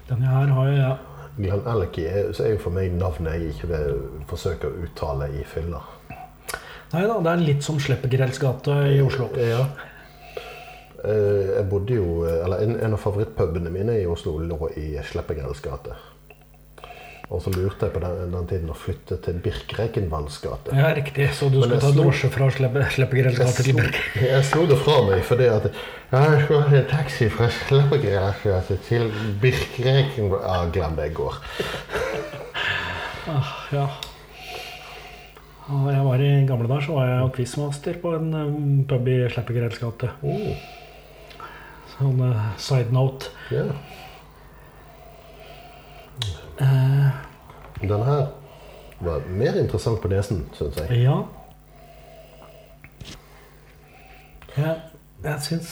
Denne her har jo jeg Glenn Alecky er, er jo for meg navnet jeg ikke vil forsøke å uttale i fylla. Nei da, det er litt som Sleppegrells gate i Oslo. Ja. Eh, Jeg bodde jo, eller En, en av favorittpubene mine i Oslo lå i Sleppegrells gate. Og så lurte jeg på den, den tiden å flytte til Birk gate. Ja, riktig. Så du skulle ta drosje fra Sleppe, Sleppegrells gate til Birk? jeg slo det fra meg fordi at jeg skulle ha en taxi fra Sleppegrells gate til Birk Rekenvalls Ja, glem det, jeg går. Ah, ja. Og jeg var I gamle dager så var jeg quizmaster på en um, pub i Sleppegrells gate. Oh, Sånn uh, side note. ja. Eh, Den her var mer interessant på nesen, syns jeg. ja. Jeg, jeg syns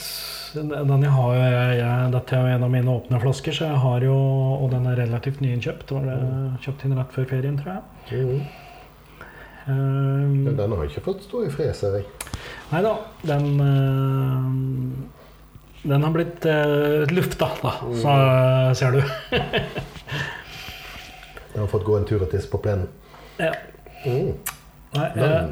Den jeg har jeg, jeg, Dette er jo en av mine åpne flasker, så jeg har jo Og den er relativt nyinnkjøpt. Var det kjøpt inn rett før ferien, tror jeg. Mm. Um, den har ikke fått stå i fred, ser jeg. Nei da, den uh, Den har blitt uh, lufta, da, så ser du. Den har fått gå en tur og tisse på plenen. Ja. Mm. Nei, jeg,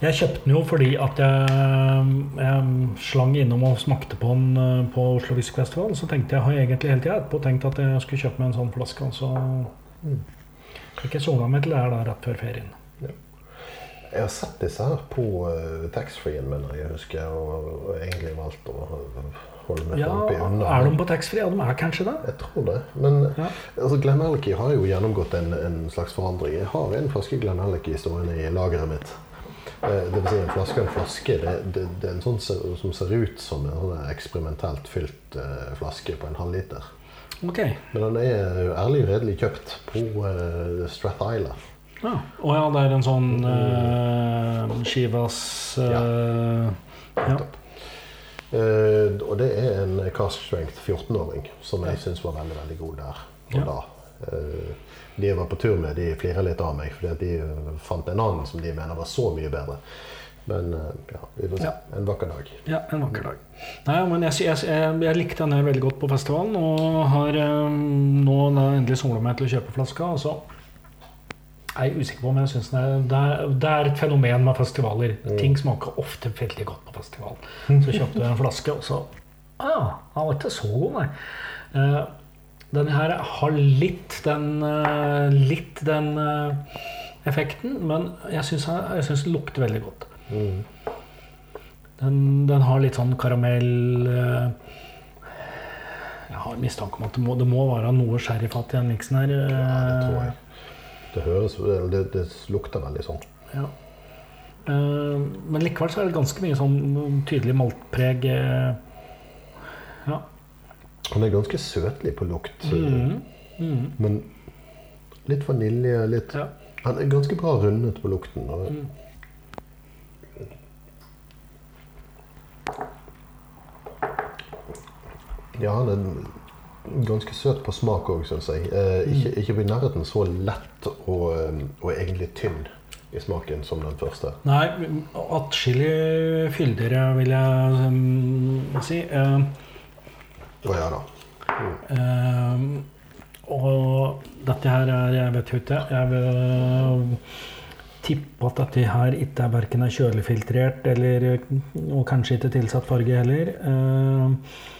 jeg kjøpte den jo fordi at jeg, jeg slang innom og smakte på den eh, på Oslo Whisky Festival. Så tenkte jeg har jeg egentlig hele tida etterpå tenkt at jeg skulle kjøpe meg en sånn flaske. Og så fikk jeg sona meg til det her da rett før ferien. jeg har sett disse her på uh, taxfree-en, mener jeg husker, og, og egentlig valgt å meg Ja. Er de på taxfree? Ja, de er kanskje det. Jeg tror det. Men Ja. altså, Glenelg har jo gjennomgått en, en slags forandring. Jeg har en flaske Glenelg stående i lageret mitt. Eh, Det vil si en flaske og en flaske. Det, det, det er en sånn som ser ut som en sånn eksperimentelt fylt eh, flaske på en halvliter. Okay. Men den er ærlig og redelig kjøpt på uh, Strath Isla. Ja. Å ja, det er en sånn uh, Shivas uh, ja. Eh, og det er en cask strength 14-åring som jeg syns var veldig veldig god der og da. Eh, de jeg var på tur med, de flirer litt av meg, fordi de fant en annen som de mener var så mye bedre. Men eh, ja, vi får se. Ja. En vakker dag. Ja, en vakker dag. Nei, men jeg, jeg, jeg, jeg likte denne veldig godt på festivalen, og har um, nå endelig sola meg til å kjøpe flaska. Og så er usikker på men jeg synes det, er- det, er- et fenomen med festivaler. Ting smaker ofte veldig godt på festival. Så kjøpte jeg en flaske, og så ah, Den var ikke så god, nei. Uh, denne her har litt den, uh, litt den uh, effekten, men jeg syns den lukter veldig godt. Mm. Den, den har litt sånn karamell eh, Jeg har mistanke om at det må, det må være noe sherryfat i den miksen her. eh, Ja, det tror jeg. Det høres eller det, det lukter veldig sånn. Ja. Eh, Men likevel så er det ganske mye sånn tydelig maltpreg. eh, Ja. Han er ganske søtlig på lukt, Mm. Mm. men litt vanilje. Litt, Ja. Han er ganske bra rundet på lukten. Mm. Ja, han er ganske søt på smak òg, syns jeg. Eh, ikke, ikke i nærheten så lett og, eh, og egentlig tynn i smaken som den første. Nei, atskillig fyldigere, vil jeg um, si. Eh, oh, ja da. Eh, og dette her er Jeg vet jo ikke. Jeg vil tippe at dette her ikke er verken er kjølefiltrert eller Og kanskje ikke tilsatt farge heller. Eh, Det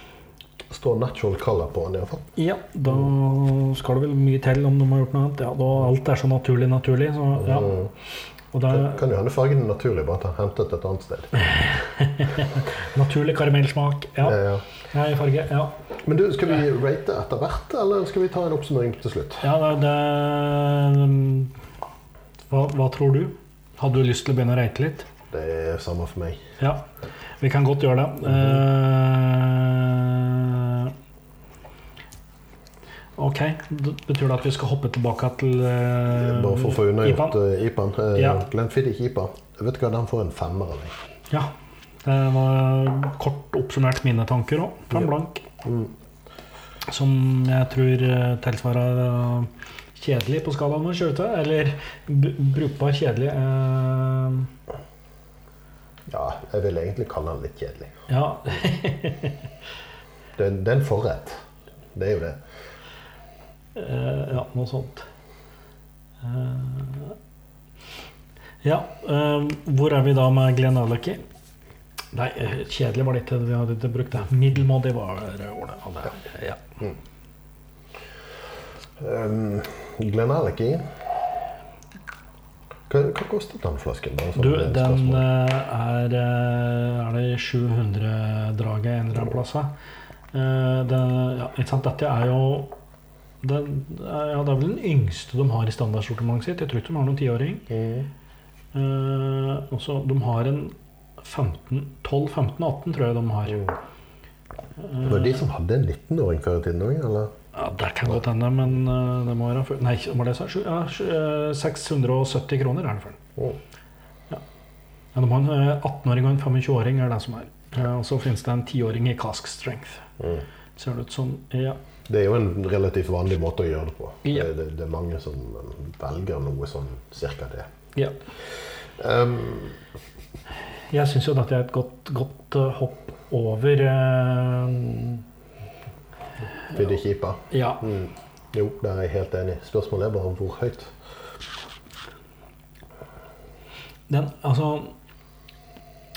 står 'natural color' på den iallfall. ja, da skal det vel mye til om de har gjort noe annet. Ja, da alt er så naturlig, naturlig. Så, ja. Mm. Og der, Kan jo hende fargen er naturlig, bare at er hentet et annet sted. naturlig karamellsmak. Ja. ja, ja. i farge. Ja. Men du, skal vi rate etter hvert, eller skal vi ta en oppsummering til slutt? ja det, det hva, hva tror du? Hadde du lyst til å begynne å rate litt? Det er samme for meg. Ja, vi kan godt gjøre det. Eh, ok, det betyr det at vi skal hoppe tilbake til uh, Bare for å få unnagjort uh, IPA-en. Uh, Ja. Glenfiddich IPA. Vet du hva, den får en femmer av meg. Ja. Det var kort oppsummert mine tanker òg, en Ja. blank. Mm. Som jeg tror eh, tilsvarer eh, kjedelig på skalaen å kjøretøy. Eller brukbar kjedelig. Uh, Ja, jeg vil egentlig kalle den litt kjedelig. ja. Det, det er en forrett. Det er jo det. Eh, ja, noe sånt. Eh, ja, eh, hvor er vi da med Glenn Alecky? Nei, kjedelig var det ikke. Vi hadde ikke brukt det. Middelmådig var det ordet. Ja, Ja. Um, Glenallachie hva, hva kostet den flasken? Bare sånn Du, den er Er det 700-draget en eller annen plass? det- ja, ikke sant? Dette er jo den, ja, Det er vel den yngste de har i standardsortimentet sitt. Jeg tror ikke de har noen tiåring. Mm. Eh, og De har en 12, 15, 18, tror jeg de har. Det var de som hadde en 19-åring før i tiden òg, eller? Ja, Det kan godt hende, men eh, det må være før Nei, var det Ja, eh, 670 kroner er det for den. Mm. Ja, de har en eh, 18-åring og en 25-åring, er det som er. Eh, Og så finnes det en 10-åring i cask strength. Mm. Ser det ut som. Ja. Det er jo en relativt vanlig måte å gjøre det på. Ja. Det, det, det er mange som velger noe sånn cirka det. ja. Um, Jeg syns jo dette er et godt, godt eh, hopp over Fiddy Fiddekipa. Ja. Mm. Jo, der er jeg helt enig. Spørsmålet er bare hvor høyt. Den, altså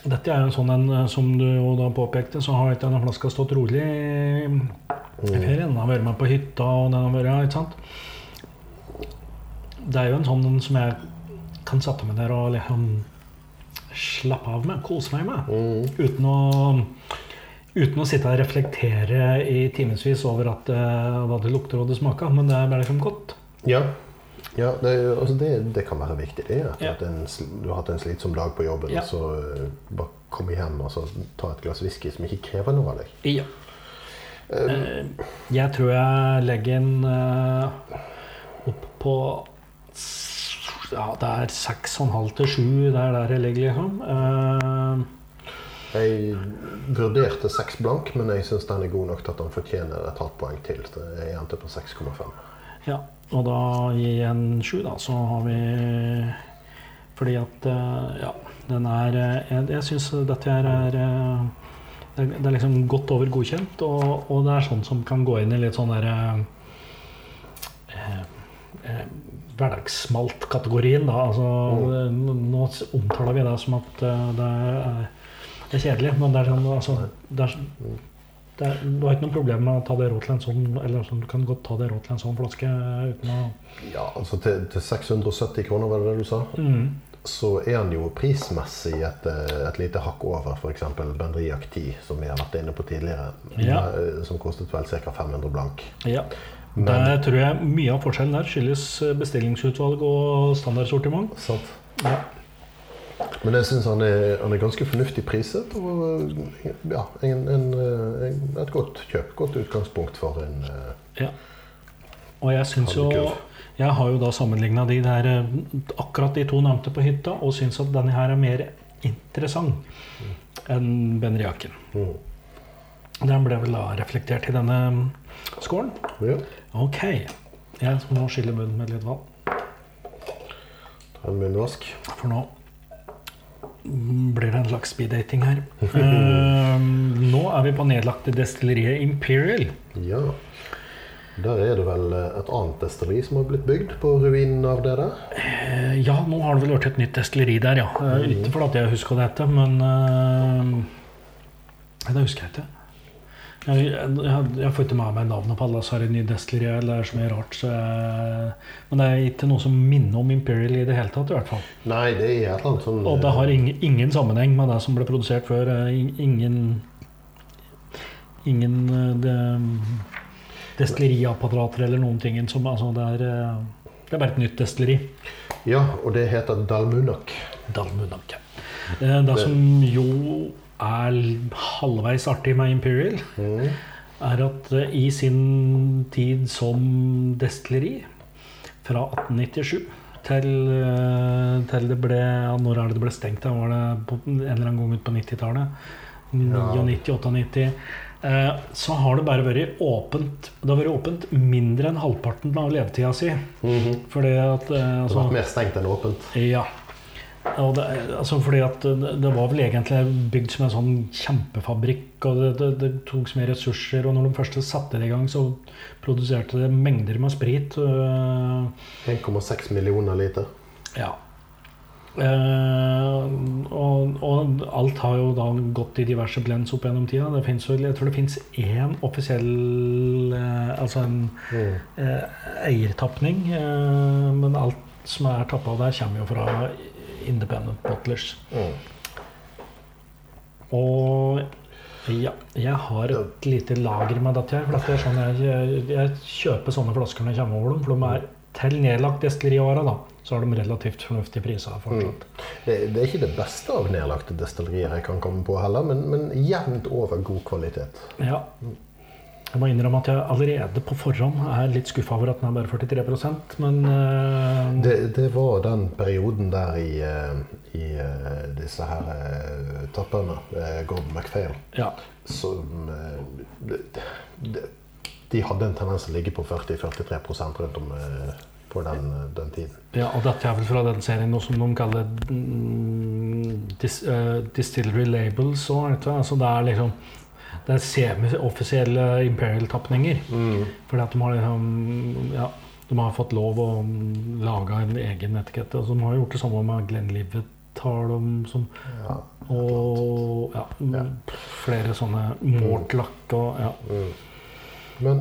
Dette er jo sånn en, eh, som du jo da påpekte, så har ikke denne flaska stått rolig ferien. Den har vært med på hytta, og den har vært ja, ikke sant? Det er jo en sånn som jeg kan sette meg der og liksom slappe av med, kose meg med. Mm. Uten å, uten å sitte og reflektere i timevis over at, uh, hva det lukter og det smaker. Men det er bare liksom godt. Ja. ja det, altså det, det kan være viktig. det At Ja. en, Du har hatt en slitsom dag på jobben, Ja. og så eh, bare komme hjem og så ta et glass whisky som ikke krever noe av deg. Ja. Eh, Jeg tror jeg legger den eh, opp på Ja, det er seks og en halv til sju. Det er der jeg ligger, liksom. Eh, Jeg vurderte seks blank, men jeg syns den er god nok til at den fortjener et halvt poeng til. Jeg endte på 6,5. Ja, og da gir jeg en sju, da. Så har vi Fordi at Ja, den er Jeg, jeg syns dette her er det det er liksom godt over godkjent, og, og det er sånn som kan gå inn i litt sånn derre eh, eh, Hverdagsmalt-kategorien, da. Altså, nå, nå omtaler vi det som at eh, det er, det er kjedelig, men det er sånn altså, det er, det er, Du har ikke noe problem med å ta det råd til en sånn Eller sånn, du kan godt ta det råd til en sånn flaske uten å Ja, altså til, til 670 kroner, var det det du sa? mm. Så er han jo prismessig et, eh, et lite hakk over f.eks. Bendriak 10, som vi har vært inne på tidligere. Ja. eh, Som kostet vel ca. 500 blank. Ja. Men- Det tror jeg mye av forskjellen der skyldes bestillingsutvalg og standardsortiment. Sant? Ja. Men jeg syns han, han er ganske fornuftig priset. Og eh, ja, en, en, eh, en, et godt kjøp. Godt utgangspunkt for en eh, ja. Og jeg syns jo. Jeg har jo da sammenligna de der eh, akkurat de to nevnte på hytta, og syns at denne her er mer interessant enn Benriaken. mm. Den ble vel da reflektert i denne mm, skålen. Ja, Ok. Jeg må skylle munnen med litt vann. ta en munnvask. For nå blir det en slags speeddating her. uh, nå er vi på nedlagte destilleriet Imperial. Ja. Der er det vel eh, et annet destilleri som har blitt bygd på ruinen av det der. Eh, ja, nå har det vel vært et nytt destilleri der, ja. Mm. Ikke fordi jeg husker hva det heter, men eh, det husker jeg ikke. Jeg, jeg, jeg får ikke med meg navnet på alle disse nye destillerier. Det er så mye rart. Så jeg, men det er ikke noe som minner om Imperial i det hele tatt. i hvert fall. Nei, det er et eller annet sånn Og det har ingen, ingen sammenheng med det som ble produsert før. eh, Ingen Ingen eh, det, destilleriapparater eller noen ting. Som, altså, det, er, eh, det er bare et nytt destilleri. Ja, og det heter Dalmunak. Dalmunak. ja. Det som jo er halvveis artig med Imperial, Mm. er at eh, i sin tid som destilleri, fra 1897 til, eh, til det ble ja, Når er det det ble stengt? Da? Var det en eller annen gang ut på 90-tallet? 99-98. Eh, så har det bare vært åpent Det har vært åpent mindre enn halvparten av levetida si. Mhm. Fordi at altså, Det har vært mer stengt enn åpent. ja. Og det, altså fordi at det, det var vel egentlig bygd som en sånn kjempefabrikk, og det, det, det tok mye ressurser. Og når de første satte det i gang, så produserte det mengder med sprit. øh, 1,6 millioner liter. ja. Eh, og, og alt har jo da gått i diverse blends opp gjennom tida. Det finnes jeg tror det fins én offisiell eh, Altså en Mm. eh, eiertapning. Men alt som er tappa der, kommer jo fra independent bottlers. Mm. Og ja, jeg har et lite lager med dette her. For det er sånn jeg, jeg, jeg kjøper sånne flasker når jeg kommer over dem, for de er til nedlagt destilleri i åra, da, så har de relativt fornuftige priser fortsatt. Det, det er ikke det beste av nedlagte destillerier jeg kan komme på heller, men, men jevnt over god kvalitet. Ja. Jeg må innrømme at jeg allerede på forhånd er litt skuffa over at den er bare 43 men uh, Det, det var den perioden der i, eh, i eh, disse her uh, tapperne, uh, Gordon MacPhail, ja. som de, de, de hadde en tendens til å ligge på 40-43% rundt om på den, den tiden. ja, og dette er vel fra den serien noe som de kaller mm, dis, uh, Distillery Labels òg, altså det er liksom det er semi-offisielle Imperial-tapninger. Fordi at de har liksom Ja, de har fått lov å lage en egen etikette. Og så de har gjort det samme med Glenlivet har de som Ja. Og ja, Ja. flere sånne Mortlach og ja. Men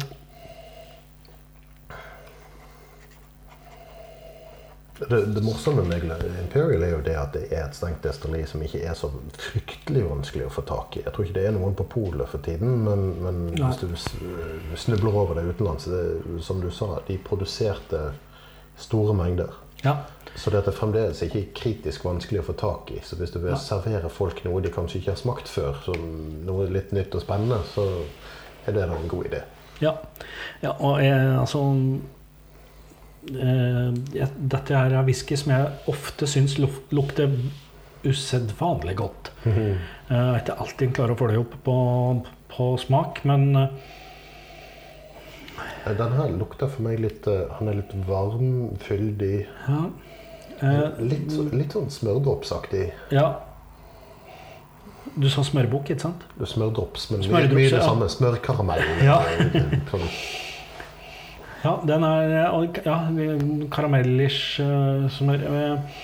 det, det morsomme med Imperial er jo det at det er et stengt destilleri som ikke er så fryktelig vanskelig å få tak i. Jeg tror ikke det er noen på polet for tiden, men, men hvis du snubler over det utenlands det, Som du sa, de produserte store mengder. ja. Så det er fremdeles ikke kritisk vanskelig å få tak i. Så hvis du vil ja. servere folk noe de kanskje ikke har smakt før, som noe litt nytt og spennende, så er det da en god idé. Ja, ja og jeg, altså eh, jeg, Dette her er whisky som jeg ofte syns luk, lukter usedvanlig godt. Eh, Jeg er ikke alltid klarer å få det opp på, på smak, men eh, Eh, Den her lukter for meg litt eh, Han er litt varm, fyldig. ja. Eh, Litt, litt sånn smørdropsaktig. ja. Du sa smørbukk, ikke sant? Smørdrops, men mye, det samme. Smørkaramell. Ja. Ja, den er ja, karamellish eh, smør. eh,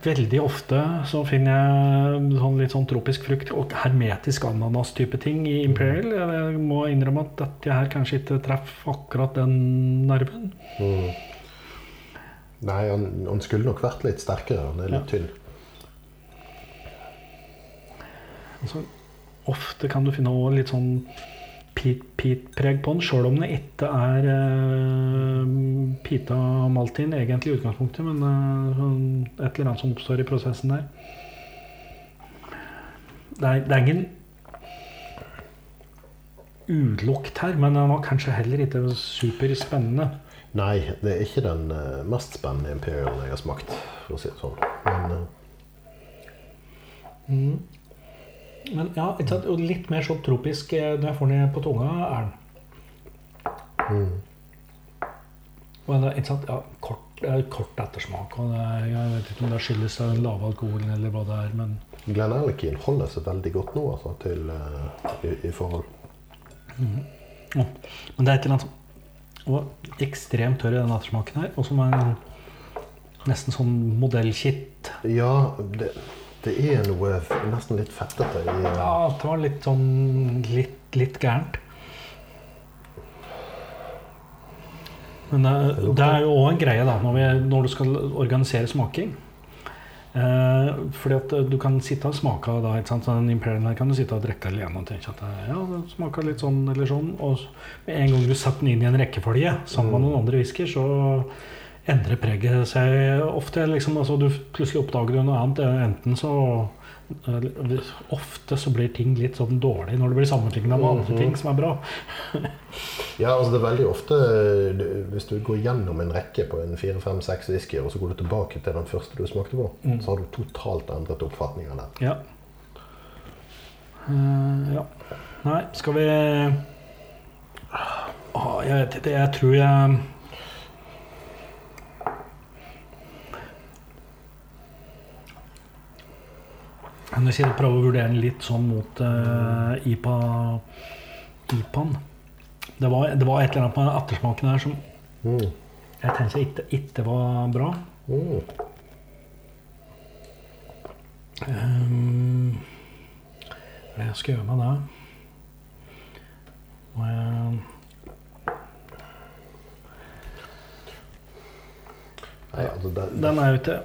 Veldig ofte så finner jeg sånn litt sånn tropisk frukt og hermetisk ananas-type ting i Imperial. Jeg må innrømme at dette her kanskje ikke treffer akkurat den nerven. Mm. Nei, han, han skulle nok vært litt sterkere. Han er litt tynn. Altså, ofte kan du finne litt sånn peat-preg på den, sjøl om det ikke er uh, pita maltin egentlig i utgangspunktet, men sånn et eller annet som oppstår i prosessen der. Det er, det er ingen ulukt her, men den var kanskje heller ikke superspennende. Nei, det er ikke den uh, mest spennende Imperialen jeg har smakt, for å si det sånn. Men Mm. Men ja, og litt mer sånn tropisk eh, når jeg får den på tunga, er den. mm. Men det er, ja, kort, kort ettersmak. Og det jeg vet ikke om det skyldes den lave alkoholen eller hva det er, men Glenn Elkin holder seg veldig godt nå, altså, til, eh, i, i forhold. Ja. Men det er et eller annet som og ekstremt tørr i den ettersmaken her. Og som er en, nesten sånn modellkitt. Ja, det, det er noe nesten litt fettete i eh, Ja, det var litt sånn litt, litt gærent. Men det, det er jo òg en greie da, når, vi, når du skal organisere smaking. Eh, fordi at du kan sitte og smake da, ikke sant? Sånn Imperial her kan du sitte og drikke alene og tenke at ja, det smaker litt sånn eller sånn. Og med en gang du setter den inn i en rekkefølge sammen med noen andre whisky, så endrer preget seg ofte. Liksom, altså, du plutselig oppdager du noe annet. Enten så Ofte så blir ting litt sånn dårlig når det blir sammenligna med andre ting som er bra. Ja, altså det er veldig ofte Hvis du går gjennom en rekke på en fire, fem, seks whiskyer, og så går du tilbake til den første du smakte på, Mm. så har du totalt endret oppfatning av den. Ja. Uh, ja. Nei, skal vi ah, Jeg. Jeg tror jeg Kan hvis jeg prøver prøve å vurdere den litt sånn mot uh, IPA IPAen. Det var, det var et eller annet med ettersmaken her som Mm. jeg tenkte ikke, ikke var bra. Mm. Um, hva er det jeg skal gjøre med det? Må jeg Nei, altså den, Den er jo ikke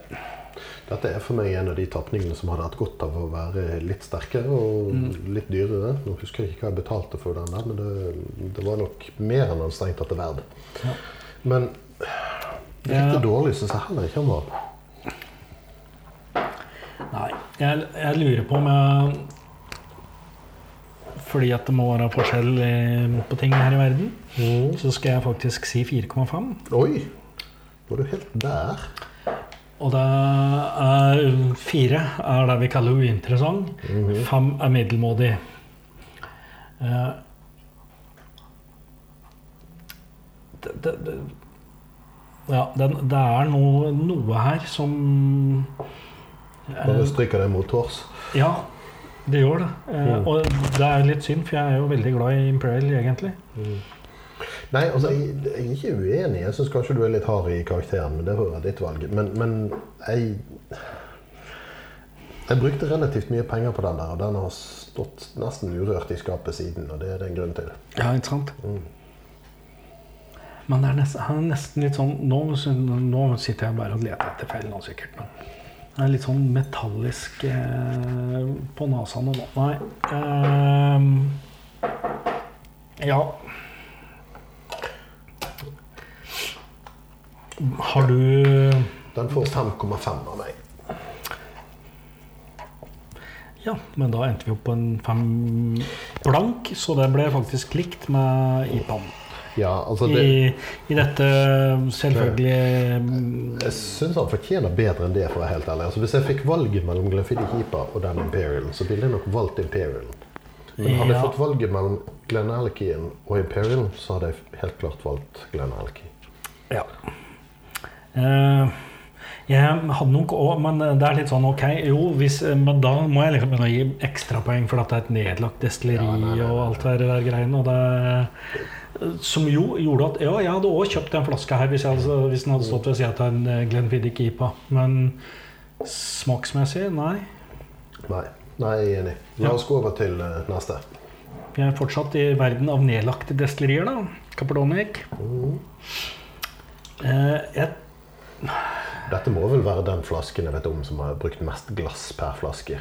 Dette er for meg en av de tapningene som hadde hatt godt av å være litt sterkere og litt dyrere. Nå husker jeg ikke hva jeg betalte for den der, men det, det var nok mer enn den strengt tatt er verd. Ja. Men Riktig dårlig syns jeg heller ikke han var. Nei, jeg, jeg lurer på om jeg Fordi at det må være forskjell eh, på ting her i verden, så skal jeg faktisk si 4,5. Oi! Var du helt der? Og det er fire er det vi kaller uinteressant. Fem er middelmådig. Eh, det, det, det, ja, det, det er noe, noe her som Bare stryker det mot tårs. Ja, det gjør det. Eh, Mm. Og det er litt synd, for jeg er jo veldig glad i Imperial, egentlig. Nei, altså, jeg, jeg er ikke uenig. Jeg syns kanskje du er litt hard i karakteren, men det være ditt valg. Men, men jeg Jeg brukte relativt mye penger på den der, og den har stått nesten urørt i skapet siden, og det er det en grunn til. Ja, ikke sant? Mm. Men det er nesten, han er nesten litt sånn nå, nå sitter jeg bare og leter etter feil nå, sikkert. Men det er litt sånn metallisk eh, på nesa nå. Nei eh, Ja. Har du Den får 5,5 av meg. Ja, men da endte vi opp på en fem blank, så det ble faktisk likt med IPAN. Ja, altså det, I, I dette selvfølgelig mm, Jeg syns han fortjener bedre enn det, for å være helt ærlig. Altså, hvis jeg fikk valget mellom Glenfiddich IPA og den Imperialen, så ville jeg nok valgt Imperialen. Men hadde jeg fått valget mellom Glenn Alkien og Imperialen, så hadde jeg helt klart valgt Glenn Alki. Ja. Eh, jeg hadde nok òg, men det er litt sånn ok, jo, hvis, men da må jeg liksom gi ekstrapoeng for at det er et nedlagt destilleri Ja, nei, nei, nei, og alt det der greiene. Og det, som jo gjorde at Ja, jeg hadde òg kjøpt den flaska her hvis, jeg hvis den hadde stått ved sida av en eh, Glenfiddich IPA. Men smaksmessig, nei. Nei, nei, jeg er enig. La oss gå over til eh, neste. Vi er fortsatt i verden av nedlagte destillerier, da. Caperdonic. Eh, jeg Dette må vel være den flasken jeg vet om som har brukt mest glass per flaske.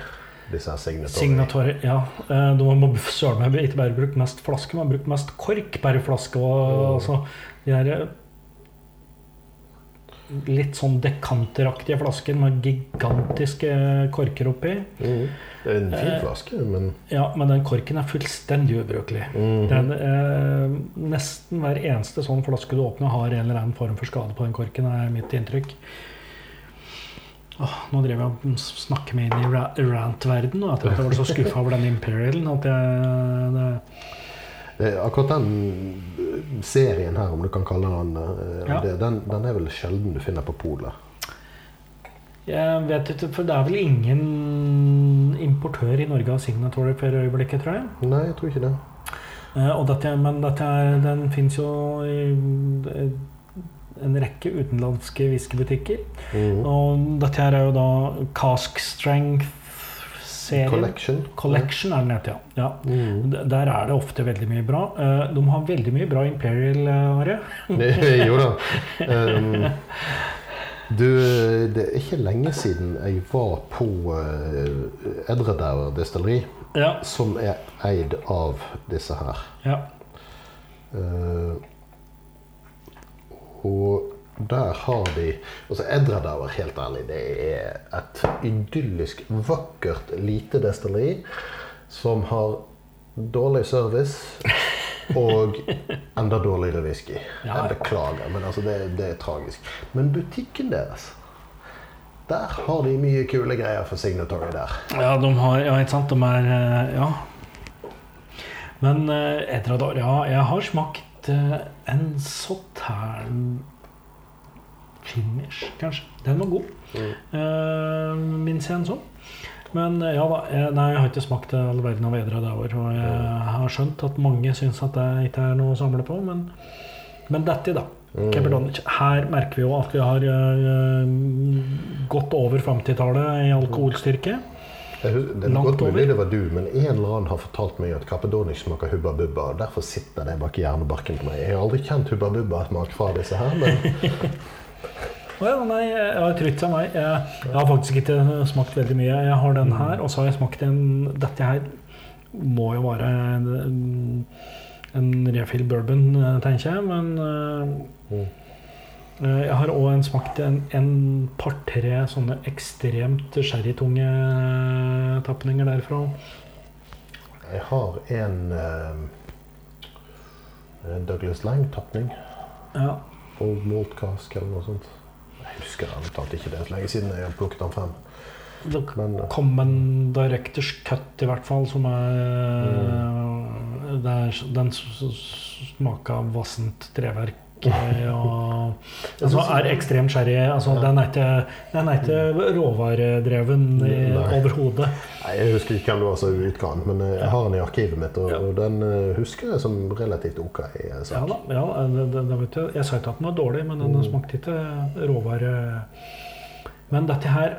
Disse her signatorer. Ja. Eh, De må søren meg ikke bare brukt mest flaske, men brukt mest kork per flaske. Og, altså, de her eh, litt sånn dekanteraktige flasken med gigantiske korker oppi. Mm. Det er en fin Eh, flaske, men Ja, men den korken er fullstendig ubrukelig. Mhm. Den, eh, nesten hver eneste sånn flaske du åpner, har en eller annen form for skade på den korken, er mitt inntrykk. Åh, nå driver jeg og snakker meg inn i ra- rant-verden, og at jeg var så skuffa over den Imperialen at jeg det, eh, akkurat den eh, serien her, om du kan kalle den eh, Ja. det, den, den er vel sjelden du finner på polet. Jeg vet ikke, for det er vel ingen importør i Norge av Signatory for øyeblikket, tror jeg. Nei, jeg tror ikke det. Eh, og dette, men dette er, den fins jo i eh, en rekke utenlandske whiskybutikker. Mm. Og dette her er jo da Cask Strength-serien. Collection. Collection er den heter, ja. ja. Mhm. Der er det ofte veldig mye bra. Eh, De har veldig mye bra Imperial, eh, Are. jo da. Um, du, det er ikke lenge siden jeg var på uh, Edredauer distilleri, Ja. som er eid av disse her. ja. Uh, og der har de altså Edredauer, helt ærlig, det er et idyllisk, vakkert, lite destilleri som har dårlig service og enda dårligere whisky. Jeg beklager, men altså det, det er tragisk. Men butikken deres der har de mye kule greier for Signatory der. Ja, de har Ja, ikke sant? De er eh, Ja. Men Edradar, ja, jeg har smakt eh, en sautern finish, kanskje. Den var god. Uh, Minnes jeg en sånn. Men eh, ja da, jeg, nei, jeg har ikke smakt eh, all verden av Edradauer. Og jeg har skjønt at mange syns at det ikke er noe å samle på, men, men dette, da. Mm. her merker vi jo at vi har uh, gått over 50-tallet i alkoholstyrke. Det er godt mulig det var du, men en eller annen har fortalt meg at Capadonic smaker Hubba Bubba. og Derfor sitter det bak i hjernebarken på meg. Jeg har aldri kjent Hubba Bubba-smak fra disse her, men Å ja, nei, jeg har trykt seg meg. Jeg, jeg har faktisk ikke smakt veldig mye. Jeg har den her, og så har jeg smakt en Dette her må jo være en, en refill bourbon, tenker jeg, men uh, Jeg har òg smakt en, en par-tre sånne ekstremt sherrytunge tapninger derfra. Jeg har en, eh, en Douglas Lang-tapning. Ja. Old Malt Cask eller noe sånt. Jeg husker ærlig talt ikke det. Det er så lenge siden jeg har plukket den frem. Det Men eh, kom en Directors Cut i hvert fall, som er mm. der, Den smaka vassent treverk. Eh, Og, altså, er ekstremt sherry. Altså, den, er ikke, den er ikke råvaredreven overhodet. Nei, Jeg husker ikke hvem det var som utga den, men eh, jeg har den i arkivet mitt. Og, Ja. og den eh, husker jeg som relativt ok. sak. Ja da, ja, det, det, vet jeg. jeg sa ikke at den var dårlig, men den smakte ikke råvare. Men dette her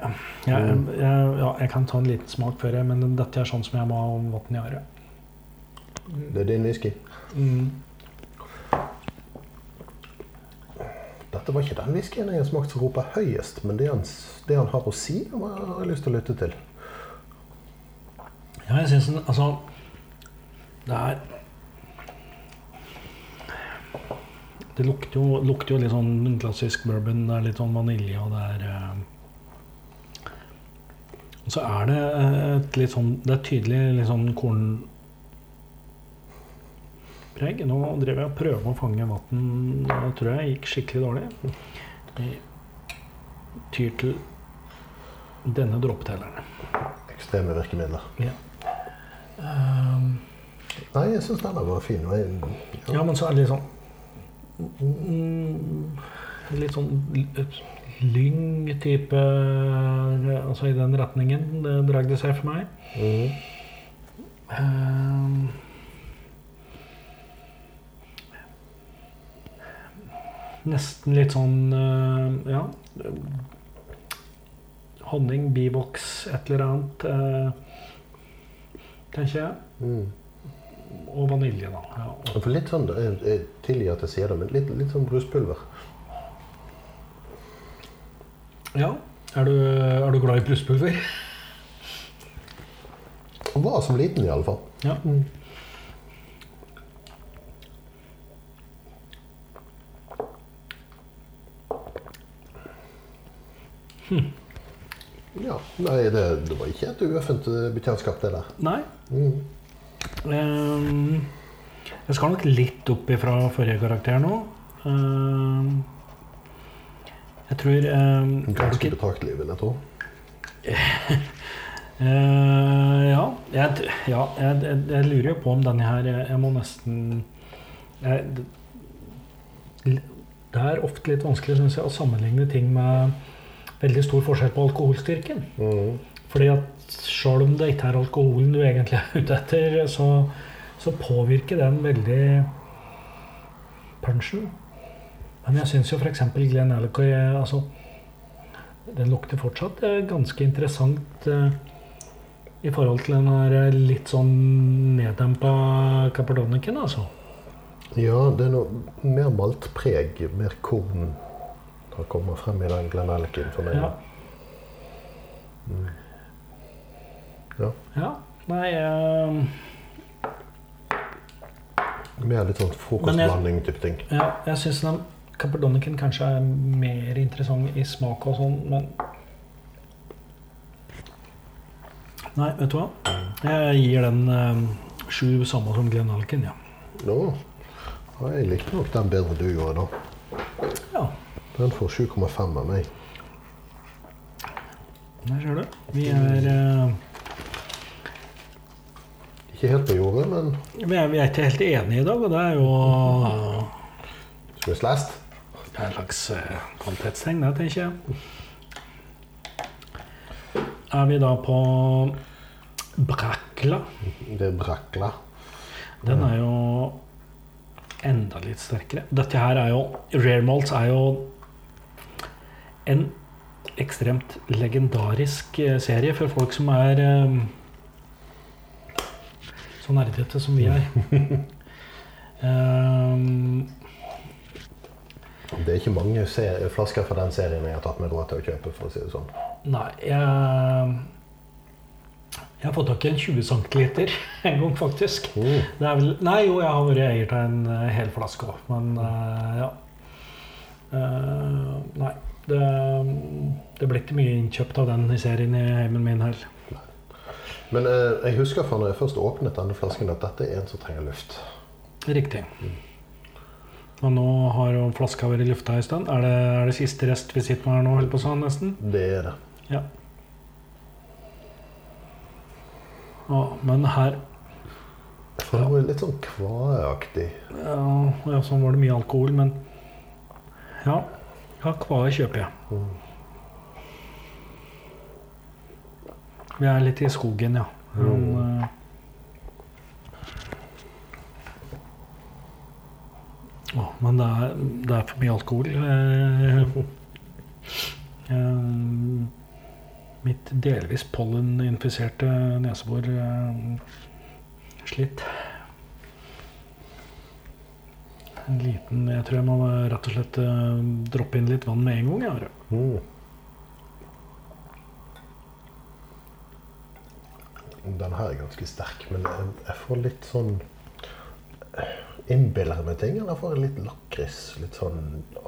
jeg, jeg, ja, jeg kan ta en liten smak før jeg, men dette er sånn som jeg må ha vann i øret. Det er din whisky. Mm. Dette var ikke den whiskyen jeg har smakt som roper høyest, men det han, det han har å si, har jeg lyst til å lytte til. Ja, jeg syns den Altså Det er Det lukter jo, lukter jo litt sånn klassisk bourbon. Det er litt sånn vanilje, og det er eh, Og så er det eh, et litt sånn Det er tydelig litt sånn kornpreg. Nå drev jeg og prøvde å fange vann. Det tror jeg gikk skikkelig dårlig. Jeg tyr til denne dråpetelleren. Ekstreme virkemidler. Um, Nei, jeg syns denne var fin. Jeg, Ja, men så er det litt sånn mm, Litt sånn lyng-type Altså i den retningen det drag det seg for meg. Mm. Um, nesten litt sånn eh, Ja. Honning, bivoks, et eller annet. eh, tenker jeg. Mm. Og vanilje, da. Ja, og For litt sånn, jeg, jeg tilgir at jeg sier det, men litt, litt sånn bruspulver. Ja. Er du, er du glad i brustpulver? Jeg var som liten, i alle fall. Ja. Ja, Nei, det, det var ikke et uøffent eh, bekjentskap, det der. Nei. Mm. Um, jeg skal nok litt opp ifra forrige karakter nå. Um, jeg tror er Ganske betraktelig, vil jeg tro. uh, ja, jeg, ja jeg, jeg, jeg lurer jo på om denne her Jeg, jeg må nesten det er ofte litt vanskelig syns jeg, å sammenligne ting med veldig stor forskjell på alkoholstyrken. Mm. Fordi at selv om det ikke er alkoholen du egentlig er ute etter, så, så påvirker den veldig punchen. Men jeg syns jo f.eks. Glenn Alicoy altså, Den lukter fortsatt eh, ganske interessant eh, i forhold til den her eh, litt sånn neddempa Capardoniken, altså. Ja, det er noe mer maltpreg, mer korn som kommer frem i den Glenellicen for meg. Ja. Ja. ja. Nei eh, Mer litt sånn frokostblanding-type ting. Ja, jeg syns den Capardoniken kanskje er mer interessant i smak og sånn, men Nei, vet du hva? Jeg gir den eh, sju samme som Glenn Alkin, ja. Nå, ja, jeg likte nok den bedre du gjorde da. Den får 7,5 av meg. der ser du. Vi er, uh, Ikke helt på jordet, men vi er, vi er ikke helt enige i dag, og det er jo skal vi slast? det er en slags uh, kvalitetstegn, det, tenker jeg. Er vi da på Brakla? Det er brakla. Den er jo enda litt sterkere. Dette her er jo Rare Malts er jo en ekstremt legendarisk eh, serie for folk som er eh, så nerdete som vi er. um, Det er ikke mange flasker fra den serien jeg har tatt meg råd til å kjøpe, for å si det sånn. nei, jeg Jeg har fått tak i en 20 cm en gang, faktisk. Mm. Vel, nei, jo, jeg har vært eier av en hel flaske òg, men uh, ja. Uh, nei. Det, det blir ikke mye innkjøpt av den i serien i heimen min her. Men eh, jeg husker fra når jeg først åpnet denne flasken, at dette er en som trenger luft. Riktig. Og nå har jo flaska vært i lufta en stund. Er det, er det siste rest vi sitter med her nå, holdt på sånn, nesten? Det er det. Ja. Å, men her For det var litt sånn kvaeaktig. ja, ja, sånn var det mye alkohol, men ja. Kvae kjøper jeg. Mm. Vi er litt i skogen, ja. Men, uh, Å, men det er, det er for mye alkohol. Eh, eh, mitt delvis polleninfiserte nesebor eh, slitt. En liten Jeg tror jeg må rett og slett eh, droppe inn litt vann med en gang. Jeg. Mm. Den her er ganske sterk, men jeg, får litt sånn Innbiller jeg meg ting, eller får jeg litt lakris? Litt sånn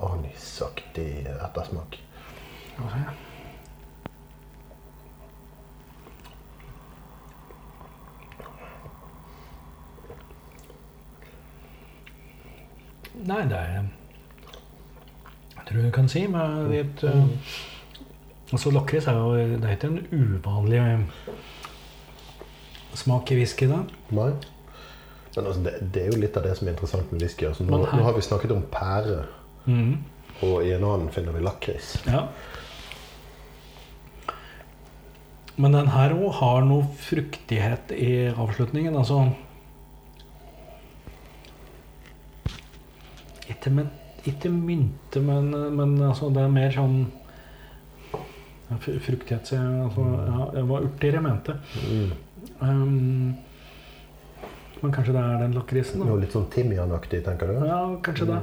anisaktig ettersmak. Skal Nei, det er Jeg tror du kan si med litt uh, Altså, lakris er jo Det er ikke en uvanlig smak i whisky, da. Nei. Men altså, det, det er jo litt av det som er interessant med whisky. Altså, nå, nå har vi snakket om pære, mm. og i en annen finner vi lakris. Ja. Men den her òg har noe fruktighet i avslutningen. Altså Ikke, men, ikke mynte, men, men altså, det er mer sånn ja, Fruktighet altså, ja, Det var urter jeg mente. Mm. Um, men kanskje det er den lakrisen? Noe litt sånn timianaktig, tenker du? Ja, kanskje det.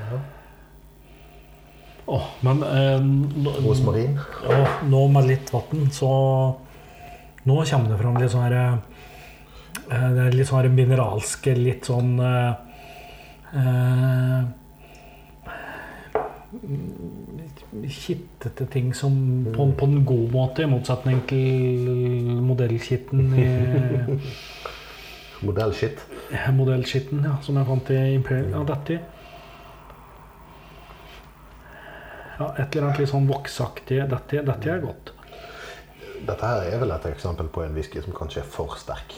Ja. Oh, men eh, Rosmarin? Og nå med litt vann, så Nå kommer det fram litt sånn her eh, Det litt sånn mineralske, litt sånn eh, Kittete ting som på, på en god måte, i motsetning til modellkitten i Modellskitt? Modellskitten, ja, som jeg fant i Imperial. Ja, dette Ja, et eller annet litt sånn voksaktig. Dette, dette er godt. Dette her er vel et eksempel på en whisky som kanskje er for sterk.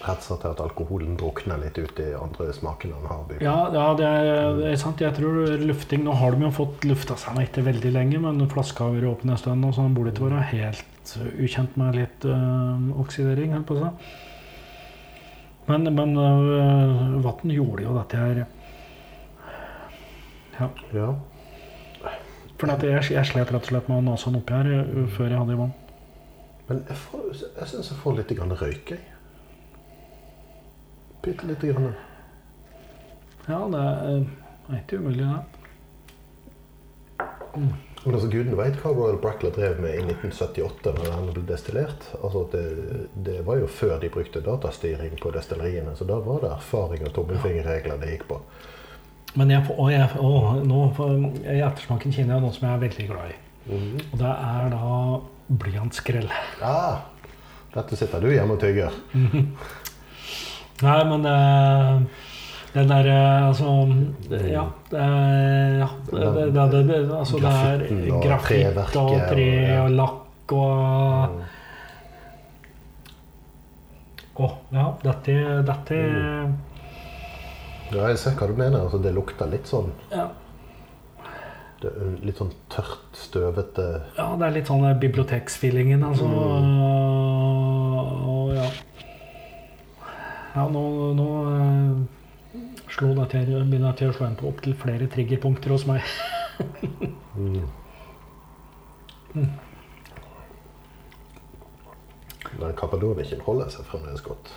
Rett og slett at alkoholen drukner litt ut i andre smakene han har. Ja, ja det, er, det er sant. Jeg tror lufting Nå har de jo fått lufta seg nå ikke veldig lenge, men flaska har vært åpen en stund, så den burde ikke være helt ukjent med litt øh, oksidering. Helt på seg. Men, men øh, vann gjorde jo dette her Ja. Ja. For jeg, jeg slet rett og slett med å nase den oppi her før jeg hadde i vann. Men jeg, får- jeg syns jeg får litt grann røyk, jeg. Bitte lite grann. Ja, det er, ikke umulig, det. Men altså, Gudene vet hva Royal Brackler drev med i 1978 når den ble destillert. Altså, det, det var jo før de brukte datastyring på destilleriene, så da var det erfaring og tommelfingerregler det gikk på. Men jeg, får- og jeg, og nå, får- i ettersmaken kjenner jeg noe som jeg er veldig glad i. Og det er da blyantskrell. Ja, dette sitter du hjemme og tygger. Nei, men uh, den der eh, Altså Ja. Det, ja, det, det, det, altså, det er grafitt og tre og- lakk og Å, ja. Dette, dette Ja, jeg ser hva du mener. Altså, det lukter litt sånn ja, litt sånn tørt, støvete ja, det er litt sånn biblioteksfeelingen, altså. Og Ja, nå, nå eh, slo det til, begynner dette å slå inn på opptil flere triggerpunkter hos meg. Men Kappadoniken holder seg fremdeles godt.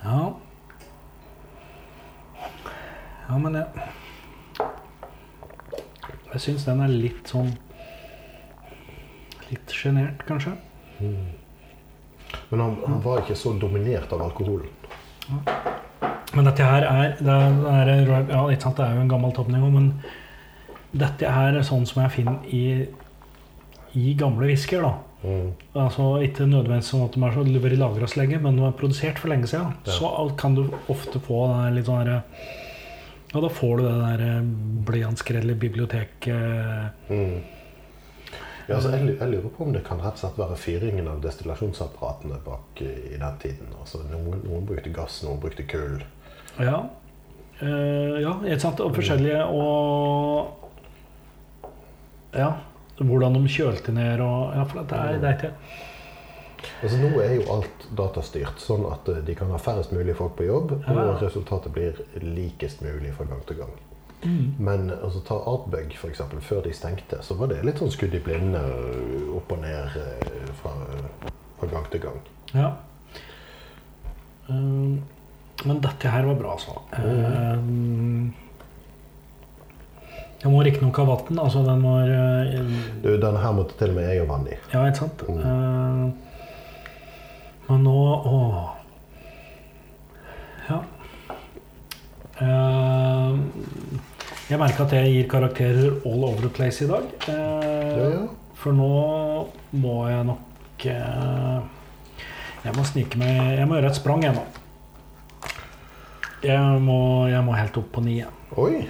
Ja. Ja, men jeg Jeg syns den er litt sånn Litt sjenert, kanskje. Men han, han var ikke så dominert av alkoholen. Men dette her er det er, det er, ja, det er jo en gammel toppnivå, men dette er sånn som jeg finner i, i gamle whiskyer. Mm. Altså Ikke nødvendigvis sånn at de er så vært lagra så lenge, men de er produsert for lenge siden. Ja. Så kan du ofte få det litt sånn derre Ja, da får du det der eh, biblioteket Mm. Ja, altså, jeg, jeg lurer på om det kan rett og slett være fyringen av destillasjonsapparatene bak i, i den tiden. Altså, noen, noen brukte gass, noen brukte kull. Ja. Uh, ja, ikke sant. Og forskjellige og Ja. Hvordan de kjølte ned og Ja, for det er, det er ikke Altså, nå er jo alt datastyrt, sånn at eh, de kan ha færrest mulig folk på jobb, og resultatet blir likest mulig fra gang til gang. Mm. Men altså, ta Artbug, eksempel, før de stengte, så var det litt sånn skudd i blinde, øh, opp og ned øh, fra, fra gang til gang. Ja. Um, men dette her var bra, altså. Um, jeg må riktignok ha vann. Altså, den var uh, Du, den her måtte til og med jeg ha vann i. Ja, ikke sant? Mm. Uh, men nå Åh. Ja. Uh, jeg merker at jeg gir karakterer all over the place i dag. Eh, Ja, ja. For nå må jeg nok eh, Jeg må snike meg Jeg må gjøre et sprang, jeg nå. Jeg må, jeg må helt opp på ni. Oi!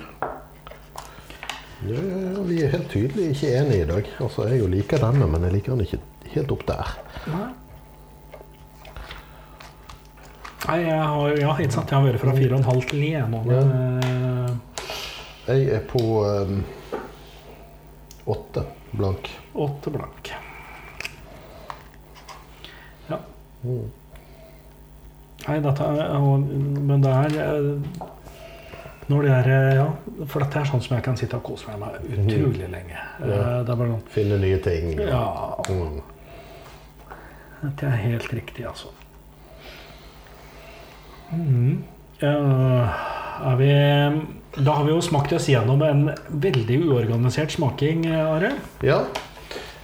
Ja, ja, ja, vi er helt tydelig ikke enige i dag. Altså, Jeg jo liker denne, men jeg liker den ikke helt opp der. Nei. Nei, jeg har, ja, ikke sant? jeg har vært fra fire og en halv til ni. nå. Ja. Eh, Jeg er på um, åtte blank. Åtte blank. Ja. Mm. Nei, dette er Men det er eh, Når det er eh, Ja, for dette er sånn som jeg kan sitte og kose meg med utrolig lenge. Eh, Ja. Det bare sånn Finne nye ting. Ja, Mm. dette er helt riktig, altså. Mm. Ja, er vi Da har vi jo smakt oss gjennom en veldig uorganisert smaking, eh, Are. Ja,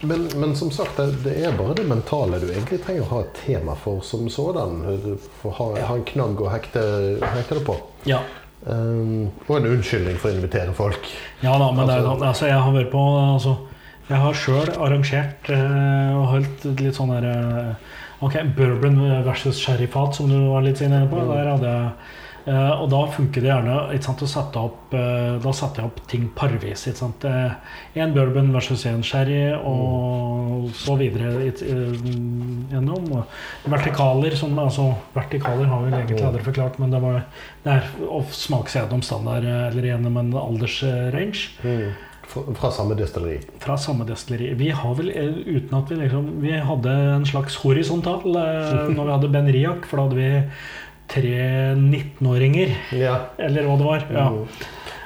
men, men som sagt, det, er bare det mentale du egentlig trenger å ha et tema for som sådan. For ha, ha en knagg å hekte, hekte det på. Ja. Um, og en unnskyldning for å invitere folk. Ja da, men det er, Altså- altså, jeg har vært på altså, Jeg har sjøl arrangert eh, og holdt litt sånn der eh, Ok, bourbon versus sherryfat, som du var litt inne på. Der hadde jeg eh, og da funker det gjerne sant, å sette opp eh, Da setter jeg opp ting parvis. sant, Én bourbon versus én sherry, og så videre it, uh, gjennom. Vertikaler som, altså, vertikaler har vi egentlig aldri forklart, men det, var, det er å smake seg gjennom standard eh, eller gjennom en aldersrange Mm. fra samme destilleri? fra samme destilleri. Vi har vel, eh, uten at vi liksom Vi hadde en slags horisontal eh, når vi hadde Ben Riak, for da hadde vi tre 19-åringer, Ja. eller hva det var. Ja, Mm.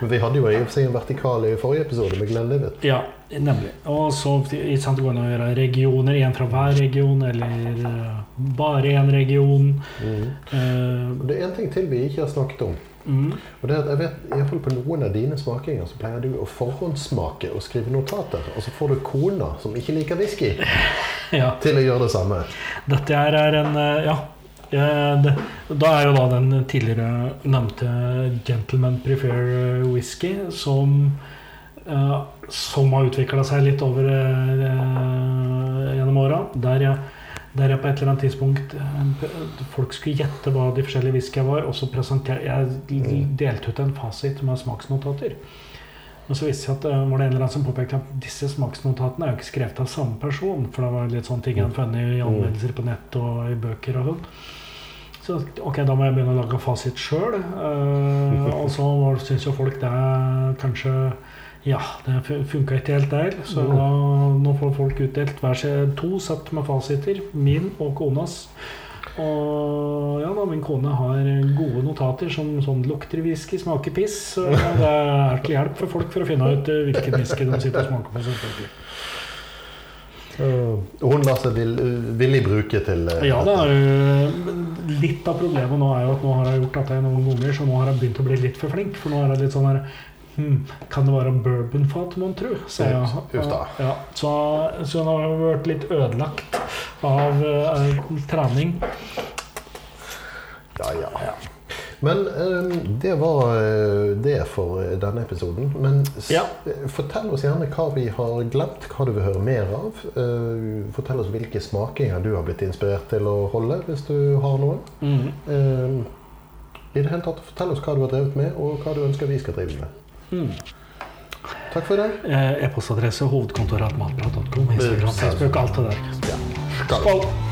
Men vi hadde jo i og for seg en vertikal i forrige episode med Glenn Livet. ja nemlig. Og så sant, det an å gjøre regioner, én fra hver region, eller eh, bare én region. Mm. Uh, Det er en ting til vi ikke har snakket om. mm, Og det er at jeg vet, i hvert fall På noen av dine smakinger så pleier du å forhåndssmake og skrive notater. Og så får du kona, som ikke liker whisky, ja. til å gjøre det samme. Dette her er en eh, Ja. Da er jo da den tidligere nevnte Gentleman Prefer Whisky som eh, som har utvikla seg litt over eh, gjennom åra. Der, jeg- der jeg på et eller annet tidspunkt eh, Folk skulle gjette hva de forskjellige whiskyene var, og så presenterte jeg delte ut en fasit med smaksnotater. Og så viste seg at var det en eller annen som påpekte at disse smaksnotatene er jo ikke skrevet av samme person. For det var litt sånne ting jeg hadde funnet i anmeldelser på nett og i bøker og sånn. Så ok, da må jeg begynne å lage fasit sjøl. og så syns jo folk det kanskje Ja, det funka ikke helt der. Så da, nå får folk utdelt hver sin to sett med fasiter. Min og konas. Og ja da, min kone har gode notater som sånn lukter whisky, smaker piss. Så det er til hjelp for folk for å finne ut eh, hvilken whisky de sitter og smaker på. selvfølgelig. Og hun lar seg vill, villig bruke til eh, Ja, det er jo Litt av problemet nå er jo at nå har jeg gjort dette noen ganger, så nå har jeg begynt å bli litt for flink. For nå er det litt sånn her hm, Kan det være bourbonfat, mon tro? Så, jeg. Ja, så, så nå har jeg vært litt ødelagt av uh, trening. Ja, ja. Men eh, det var eh, det for denne episoden. Men s- Ja. eh, fortell oss gjerne hva vi har glemt, hva du vil høre mer av. Eh, fortell oss hvilke smakinger du har blitt inspirert til å holde, hvis du har noen. Mhm. Eh, I det hele tatt, Fortell oss hva du har drevet med, og hva du ønsker vi skal drive med. Mm. Takk for i dag. Eh, E-postadresse hovedkontoret matprat.com, Instagram, Facebook, alt det der. Ja. Skål. Skål!